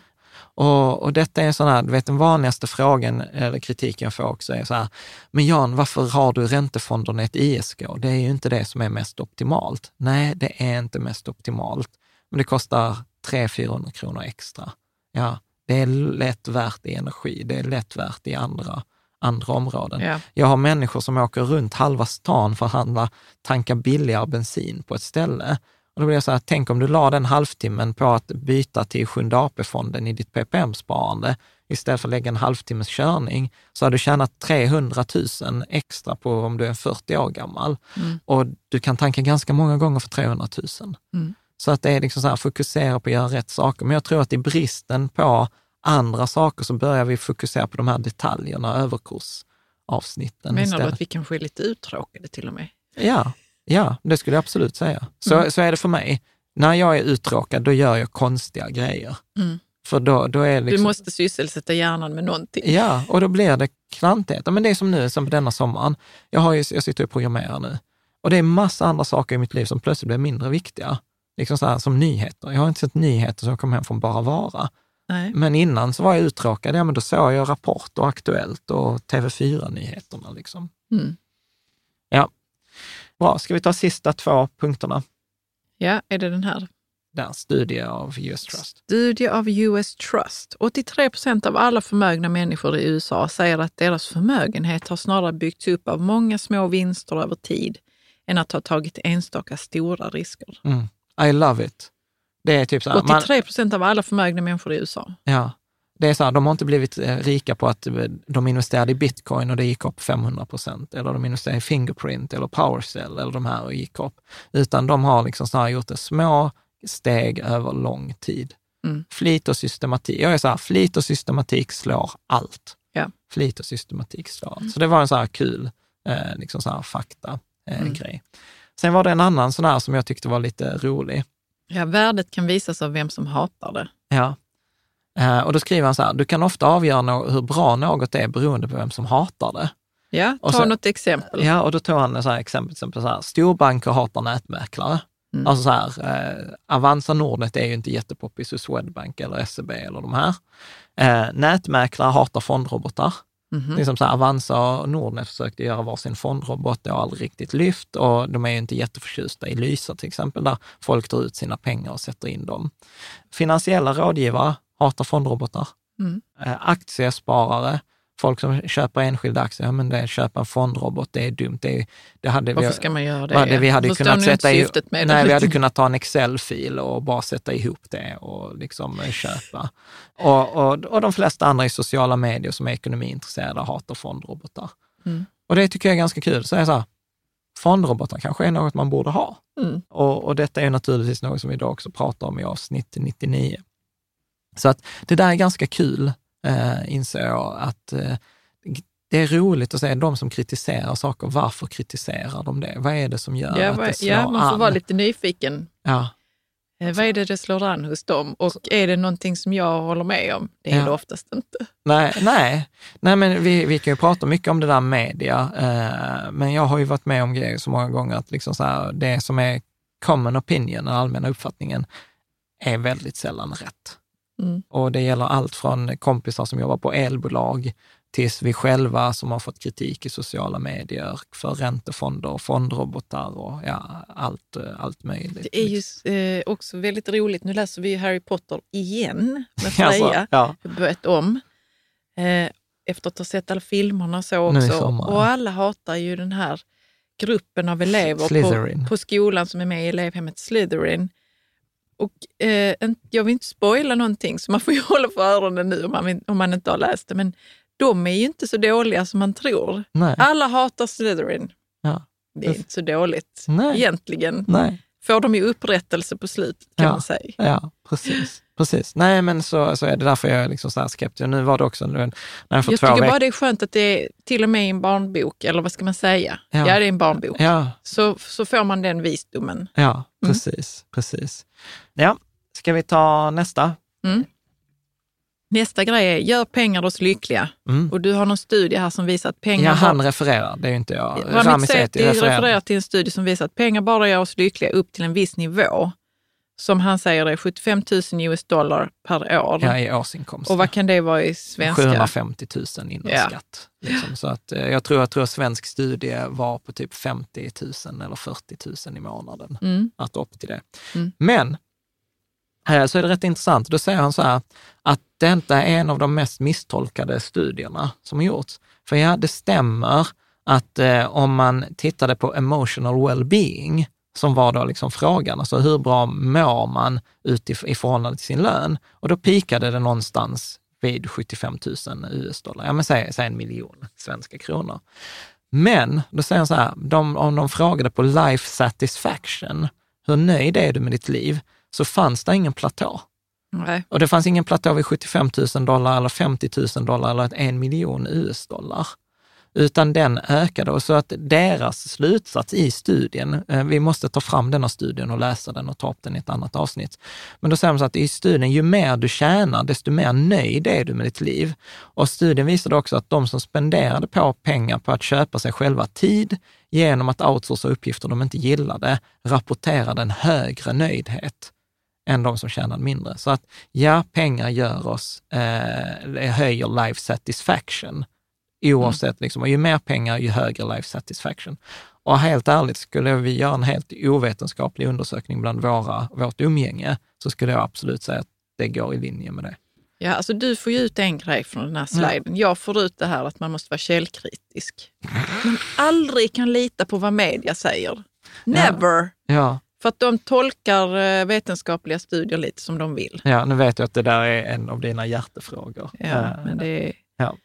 Och, och detta är sån här, du vet den vanligaste frågan eller kritiken jag får också är så här, men Jan, varför har du räntefonderna i ett ISK? Det är ju inte det som är mest optimalt. Nej, det är inte mest optimalt, men det kostar 300-400 kronor extra. Ja, det är lätt värt i energi, det är lätt värt i andra, andra områden. Ja. Jag har människor som åker runt halva stan för att handla, tanka billigare bensin på ett ställe. Och då blir jag så här, tänk om du la den halvtimmen på att byta till Sjunde AP-fonden i ditt PPM-sparande istället för att lägga en halvtimmes körning, så har du tjänat 300 000 extra på om du är 40 år gammal. Mm. Och du kan tanka ganska många gånger för 300 000. Mm. Så att det är liksom så här, fokusera på att göra rätt saker. Men jag tror att i bristen på andra saker så börjar vi fokusera på de här detaljerna, överkursavsnitten Menar du istället. att vi kanske är lite uttråkade till och med? Ja, ja, det skulle jag absolut säga. Så, Mm. så är det för mig. När jag är uttråkad, då gör jag konstiga grejer. Mm. För då, då är liksom... Du måste sysselsätta hjärnan med någonting. Ja, och då blir det klantigheter. Men det är som nu, som denna sommaren. Jag, har ju, jag sitter och programmerar nu. Och det är massa andra saker i mitt liv som plötsligt blir mindre viktiga. Liksom så här, som nyheter. Jag har inte sett nyheter som jag kom hem från Bara Vara. Nej. Men innan så var jag uttråkad. Ja, men då såg jag Rapport och Aktuellt och TV4-nyheterna. Liksom. Mm. Ja, bra. Ska vi ta sista två punkterna? Ja, är det den här? Där, studie av US Trust. Studie av US Trust. 83 procent av alla förmögna människor i USA säger att deras förmögenhet har snarare byggts upp av många små vinster över tid än att ha tagit enstaka stora risker. Mm. I love it. Det är typ så här, man, 83 procent av alla förmögna människor i USA. ja, det är så här, de har inte blivit eh, rika på att eh, de investerade i bitcoin och det gick upp 500 procent, eller de investerade i Fingerprint eller Powercell eller de här och gick upp, utan de har liksom snarare gjort det små steg över lång tid. Mm. Flit och systematik. Jag är så här, flit och systematik slår allt. Ja. Flit och systematik slår allt. Så det var en så här kul eh, liksom så här fakta eh, Mm. grej. Sen var det en annan sån här som jag tyckte var lite rolig. Ja, värdet kan visas av vem som hatar det. Ja. Eh, och då skriver han så här, du kan ofta avgöra nå- hur bra något är beroende på vem som hatar det. Ja, Och ta sen- något exempel. Ja, och då tog han så här exempel, exempel så här, storbanker hatar nätmäklare. Mm. Alltså så här, eh, Avanza Nordnet är ju inte jättepoppis hos Swedbank eller SEB eller de här. Eh, nätmäklare hatar fondrobotar. Mhm. Det är som så här, Avanza och Nordnet försökte göra varsin fondrobot, det har aldrig riktigt lyft och de är ju inte jätteförtjusta i Lysa till exempel, där folk tar ut sina pengar och sätter in dem. Finansiella rådgivare hatar fondrobotar. Mm. Eh, Aktiesparare, folk som köper enskilda aktier, ja, men det, köpa en fondrobot, det är dumt. Det, är, det hade Varför vi, ska man göra det? vad det vi hade Förstår kunnat sätta i, nej, det? vi hade kunnat ta en Excel-fil och bara sätta ihop det och liksom eh, köpa. Och, och, och de flesta andra i sociala medier som är ekonomiintresserade hatar fondrobotar. Mm. Och det tycker jag är ganska kul. Så jag här, fondrobotar kanske är något man borde ha. Mm. Och, och detta är naturligtvis något som vi idag också pratar om i avsnitt 99. Så att det där är ganska kul, eh, inser jag, att eh, det är roligt att se de som kritiserar saker, varför kritiserar de det? Vad är det som gör Ja, att det slår ja, man får an? vara lite nyfiken. Ja, Eh, vad är det det slår an hos dem? Och är det någonting som jag håller med om? Det är Ja. det oftast inte. nej, nej, nej men vi, vi kan ju prata mycket om det där media, eh, men jag har ju varit med om grejer så många gånger att liksom så här, det som är common opinion, den allmänna uppfattningen, är väldigt sällan rätt. Mm. Och det gäller allt från kompisar som jobbar på elbolag tills vi själva som har fått kritik i sociala medier för räntefonder och fondrobotar och ja, allt, allt möjligt. Det är ju eh, också väldigt roligt. Nu läser vi Harry Potter igen med <laughs> Alltså, Freja. ja, Jag har börjat om. Eh, efter att ha sett alla filmerna och så också. Och alla hatar ju den här gruppen av elever på, på skolan som är med i elevhemmet Slytherin. Och eh, jag vill inte spoila någonting, så man får ju <laughs> hålla för öronen nu om man, vill- om man inte har läst det. Men de är ju inte så dåliga som man tror. nej, Alla hatar Slytherin. Ja. Det är inte så dåligt Nej. egentligen. nej. Får de ju upprättelse på slutet kan Ja. man säga. Ja, precis. precis. Nej, men så, så är det därför jag är liksom så här skeptisk. Nu var det också när jag för Jag två tycker bara det är skönt att det är till och med i en barnbok, eller vad ska man säga? Ja. Ja, det är en barnbok. Ja, Så, så får man den visdomen. ja, precis, precis. Ja, ska vi ta nästa? Nästa grej är, gör pengar oss lyckliga. Mm. Och du har någon studie här som visar att pengar... Ja, han refererar, det är ju inte jag. Ramit Rami Sethi refererar. refererar till en studie som visar att pengar bara gör oss lyckliga upp till en viss nivå. Som han säger är 75 000 US dollar per år. Ja, i årsinkomst. Och vad kan det vara i svenska? 750 000 innan Ja. skatt. Liksom. Så att, eh, jag, tror, jag tror att svensk studie var på typ 50 000 eller 40 000 i månaden. Mm. Att upp till det. Mm. Men så är det rätt intressant. Då säger han så här att detta är en av de mest misstolkade studierna som har gjorts. För ja, det stämmer att eh, om man tittade på emotional well-being, som var då liksom frågan, alltså hur bra mår man utifrån, i förhållande till sin lön? Och då pikade det någonstans vid 75 000 US-dollar, ja men säg, säg en miljon svenska kronor. Men då säger han så här, de, om de frågade på life satisfaction, hur nöjd är du med ditt liv? Så fanns det ingen platå. Nej. Och det fanns ingen platå vid 75 000 dollar eller 50 000 dollar eller en miljon US-dollar. Utan den ökade och så att deras slutsats i studien, eh, vi måste ta fram den här studien och läsa den och ta upp den i ett annat avsnitt. Men då säger de så att i studien, ju mer du tjänar, desto mer nöjd är du med ditt liv. Och studien visade också att de som spenderade på pengar på att köpa sig själva tid genom att outsourca uppgifter de inte gillade, rapporterade en högre nöjdhet än de som tjänade mindre. Så att ja, pengar gör oss, eh, höjer life satisfaction. Oavsett, liksom, och ju mer pengar, ju högre life satisfaction. Och helt ärligt, skulle vi göra en helt ovetenskaplig undersökning bland våra, vårt umgänge, så skulle jag absolut säga att det går i linje med det. Ja, alltså du får ju ut en grej från den här sliden. Jag får ut det här att man måste vara källkritisk. Man aldrig kan lita på vad media säger. Never! Ja, För att de tolkar eh, vetenskapliga studier lite som de vill. ja nu vet jag att det där är en av dina hjärtefrågor. Ja, Eh, men det är, Ja.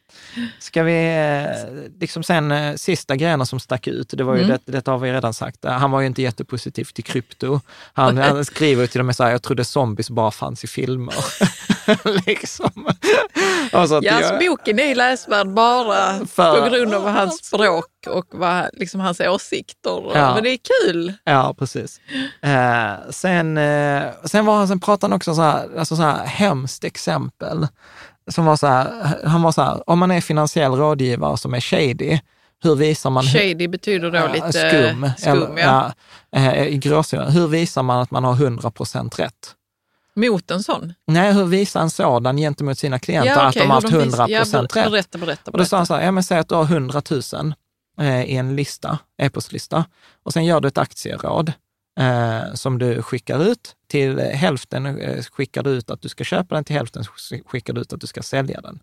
Ska vi, eh, liksom sen eh, sista grejerna som stack ut, det var ju Mm. det, detta har vi redan sagt, Eh, han var ju inte jättepositiv till krypto. Han, han skriver till och med så här, jag trodde zombies bara fanns i filmer. <laughs> liksom. Och så att ja, jag- alltså, boken är läsvärd bara För- på grund av hans språk och vad, liksom, hans åsikter. Ja. Men det är kul. Ja, precis. Eh, sen, eh, sen, var han, sen pratade han också så här, alltså så här hemskt exempel. Som var så här, han var så här, om man är finansiell rådgivare som är shady, hur visar man... Shady betyder då Ja, lite skum, skum eller, ja. ja, eh, i gråzonen. Hur visar man att man har 100 procent rätt? Mot en sån. Nej, hur visar en sådan gentemot sina klienter att okej, de har haft visar- 100 procent ja, rätt? Berätta, berätta. Och då sa berätta. han så här, ja men säg att du har 100 000 eh, i en lista, e-postlista, och sen gör du ett aktieråd eh, som du skickar ut. Till hälften eh, skickar du ut att du ska köpa den, till hälften skickar du ut att du ska sälja den.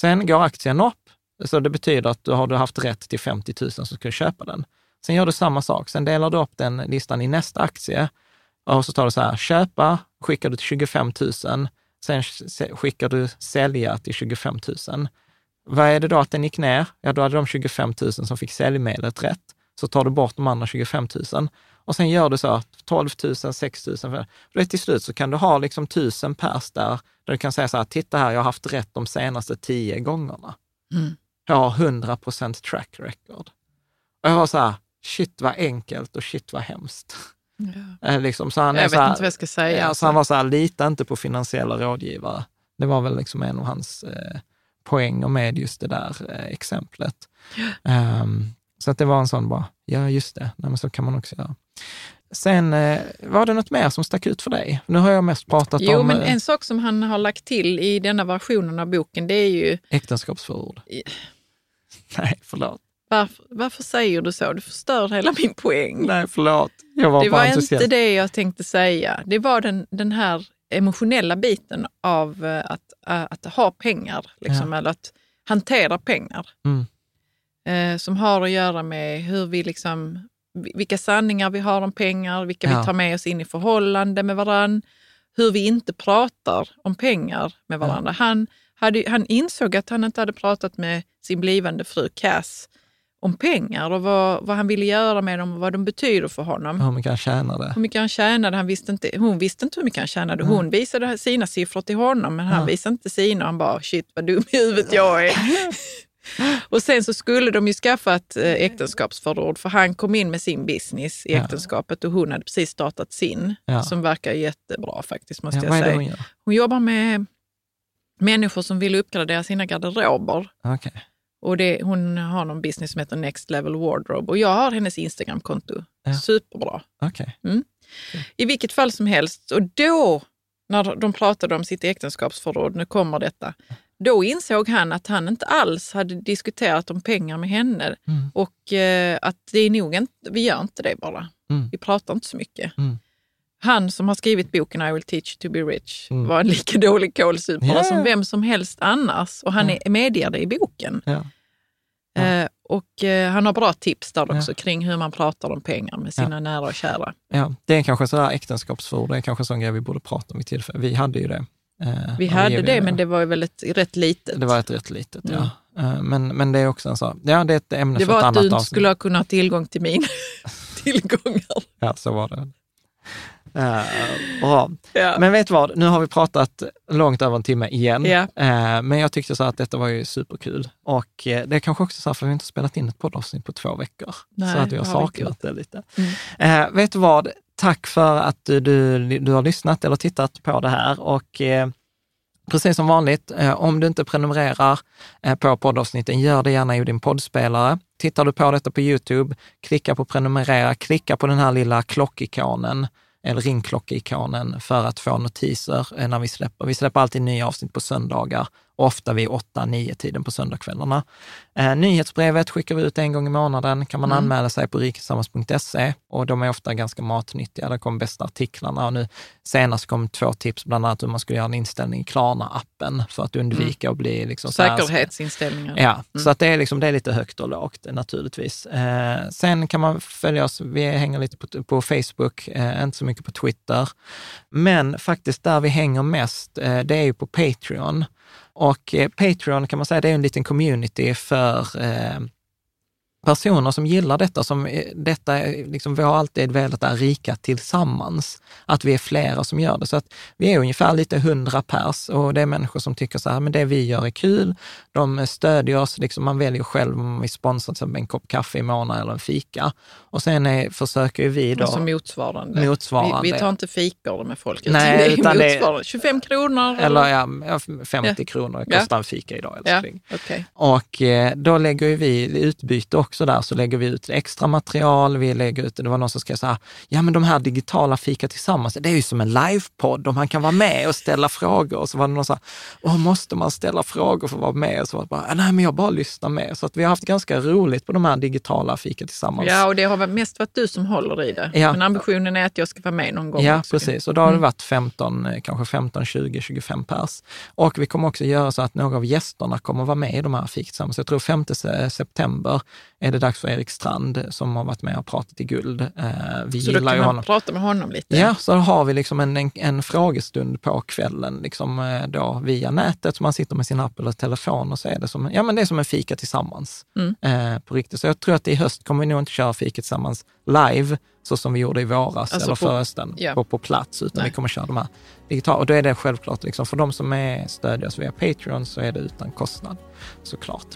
Sen går aktien upp, så det betyder att du har du haft rätt till 50 000 som ska köpa den. Sen gör du samma sak, sen delar du upp den listan i nästa aktie och så tar du så här, köpa skickar du till 25 000, sen skickar du sälja till 25 000. Vad är det då att den gick ner? Ja, då hade de 25 000 som fick säljmedlet rätt. Så tar du bort de andra 25 000 och sen gör du så här 12 000, 6 000. För då till slut så kan du ha liksom 1000 pers där, där du kan säga så här, titta här, jag har haft rätt de senaste tio gångerna. Mm. Jag har 100 procent track record. Och jag var så här, shit vad enkelt och shit vad hemskt. Ja. Eh, liksom, så han Jag så vet här, inte vad jag ska säga. Ja, alltså. så han var så här, lita inte på finansiella rådgivare. Det var väl liksom en av hans eh, poänger med just det där eh, exemplet. Ehm, så att det var en sån bara, ja just det, Nej, men så kan man också göra. Sen eh, var det något mer som stack ut för dig? Nu har jag mest pratat Jo, om men eh, en sak som han har lagt till i denna versionen av boken, det är ju äktenskapsförord. I- <laughs> Nej, förlåt. varför, varför säger du så? Du förstör hela min poäng. Nej, förlåt. Jag var det var entusiast. inte det jag tänkte säga. Det var den, den här emotionella biten av eh, att, att ha pengar, liksom, eller att hantera pengar. Mm. Som har att göra med hur vi liksom, vilka sanningar vi har om pengar, vilka Ja. vi tar med oss in i förhållande med varann, hur vi inte pratar om pengar med varandra. Han, hade, han insåg att han inte hade pratat med sin blivande fru Cass om pengar och vad, vad han ville göra med dem och vad de betyder för honom. Hur mycket han tjänade. Hur mycket han tjänade, han visste inte, hon visste inte hur mycket han tjänade. Hon visade sina siffror till honom, men han Ja. visade inte sina. Han bara, shit vad dum i huvudet jag är. <laughs> <gasps> och sen så skulle de ju skaffa ett eh, äktenskapsförord, för han kom in med sin business i äktenskapet och hon hade precis startat sin, Ja. som verkar jättebra faktiskt, måste Ja, jag säga. hon? Hon jobbar med människor som vill uppgradera sina garderober. Okej. Och det, hon har någon business som heter Next Level Wardrobe och jag har hennes Instagramkonto. Ja. Superbra. Okej. I vilket fall som helst, och då när de pratade om sitt äktenskapsförråd, nu kommer detta, då insåg han att han inte alls hade diskuterat om pengar med henne Mm. och eh, att det är nog inte, vi gör inte det bara. Mm. Vi pratar inte så mycket. Mm. Han som har skrivit boken I will teach you to be rich Mm. var en lika dålig kålsupare Ja. som vem som helst annars och han är medger det i boken. Ja. Ja. Eh, och eh, han har bra tips där också kring hur man pratar om pengar med sina nära och kära. Ja, det är kanske sådär äktenskapsförord, det är kanske en sån grej vi borde prata om vid tillfälle. Vi hade ju det. Eh, Vi hade det, men det var ju väl ett rätt litet. Det var ett rätt litet, Mm. ja. Eh, Men, men det är också en sån, ja det är ett ämne Det för ett var att annat du inte avsnitt. skulle ha kunnat ha tillgång till mina <laughs> tillgångar. Ja, så var det. Uh, bra. Ja. Men vet du vad, nu har vi pratat långt över en timme igen. Ja. Eh, men jag tyckte så att detta var ju superkul. Och eh, det är kanske också så här, för vi har inte spelat in ett poddavsnitt på två veckor. Nej, så att vi har det saknat det lite. Mm. Vet du vad, tack för att du, du, du har lyssnat eller tittat på det här. Och eh, precis som vanligt, eh, om du inte prenumererar eh, på poddavsnitten, gör det gärna i din poddspelare. Tittar du på detta på YouTube, klicka på prenumerera, klicka på den här lilla klockikonen eller ringklockeikonen för att få notiser eh, när vi släpper. Vi släpper alltid nya avsnitt på söndagar ofta vid 8-9 tiden på söndagskvällarna. Eh, nyhetsbrevet skickar vi ut en gång i månaden, kan man mm. anmäla sig på rikesammans.se och de är ofta ganska matnyttiga. Där kommer bästa artiklarna och nu senast kom två tips, bland annat hur man skulle göra en inställning i Klarna-appen för att undvika mm. att bli... Liksom Säkerhetsinställningar. Ja, mm. så att det är, liksom, det är lite högt och lågt naturligtvis. Eh, sen kan man följa oss, vi hänger lite på, på Facebook, eh, inte så mycket på Twitter. Men faktiskt där vi hänger mest, eh, det är ju på Patreon. Och eh, Patreon kan man säga, det är en liten community för eh, personer som gillar detta, som detta, liksom, vi har alltid velat är rika tillsammans, att vi är flera som gör det. Så att vi är ungefär lite hundra pers och det är människor som tycker så här, men det vi gör är kul, de stödjer oss, liksom man väljer själv om man vill sponsra till en kopp kaffe i månaden eller en fika. Och sen är, försöker vi då... Alltså motsvarande. motsvarande. Vi, vi tar inte fikor med folk, Nej, det är utan motsvarande. Det, 25 kronor? Eller ja, 50 ja. kronor kostar ja. en fika idag. Ja, okay. Och eh, då lägger vi utbyte också där, så lägger vi ut extra material, vi lägger ut, det var någon som skrev så här, ja men de här digitala fika tillsammans, det är ju som en livepodd och man kan vara med och ställa frågor. Och så var det någon så här, måste man ställa frågor för att vara med? Och så var det bara, nej men jag bara lyssnar med. Så att vi har haft ganska roligt på de här digitala fika tillsammans. Ja, och det har mest varit du som håller i det. Ja. Men ambitionen är att jag ska vara med någon gång. Ja, också. precis. Och då har det mm. varit 15, kanske 15, 20, 25 pers. Och vi kommer också göra så att några av gästerna kommer vara med i de här fika tillsammans. Jag tror 5 september är det dags för Erik Strand som har varit med och pratat i guld. Eh, vi så då kan man prata med honom lite? Ja, så har vi liksom en, en, en frågestund på kvällen liksom eh, då via nätet. Så man sitter med sin app eller telefon och så är det som, ja, men det är som en fika tillsammans mm. eh, på riktigt. Så jag tror att i höst kommer vi nog inte köra fika tillsammans live, så som vi gjorde i våras alltså eller förra hösten, på, på plats, utan Nej. vi kommer köra de här digitala. Och då är det självklart, liksom, för de som är stödjare via Patreon så är det utan kostnad såklart.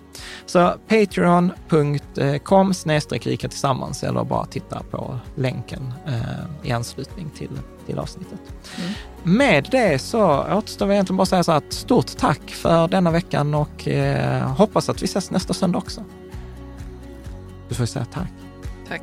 Så patreon.com snedstreck rika tillsammans eller bara titta på länken eh, i anslutning till, till avsnittet. Mm. Med det så återstår vi egentligen bara säga så att stort tack för denna veckan och eh, hoppas att vi ses nästa söndag också. Du får säga tack. Tack.